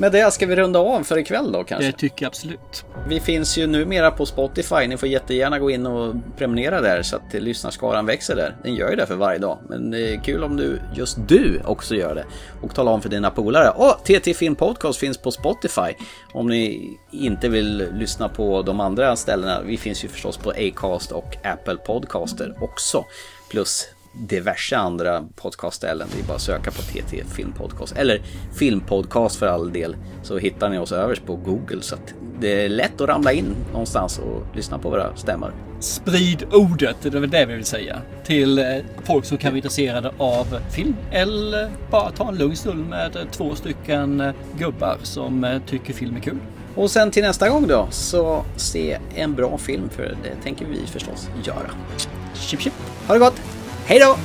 Med det ska vi runda av för ikväll då kanske? Det tycker jag absolut. Vi finns ju numera på Spotify. Ni får jättegärna gå in och prenumerera där så att lyssnarskaran växer där. Den gör ju det för varje dag. Men det är kul om du, just du också gör det. Och tala om för dina polare. Åh, TT Film Podcast finns på Spotify. Om ni inte vill lyssna på de andra ställena. Vi finns ju förstås på Acast och Apple Podcaster också. Plus diverse andra podcastställen. Det är bara att söka på TT Filmpodcast. Eller Filmpodcast för all del. Så hittar ni oss överst på Google. Så att det är lätt att ramla in någonstans och lyssna på våra stämmor. Sprid ordet, det är väl det vi vill säga. Till eh, folk som kan vara intresserade av film. Eller bara ta en lugn stund med två stycken eh, gubbar som eh, tycker film är kul. Och sen till nästa gång då, så se en bra film för det tänker vi förstås göra. Chip chip. Ha det gott! Hej då!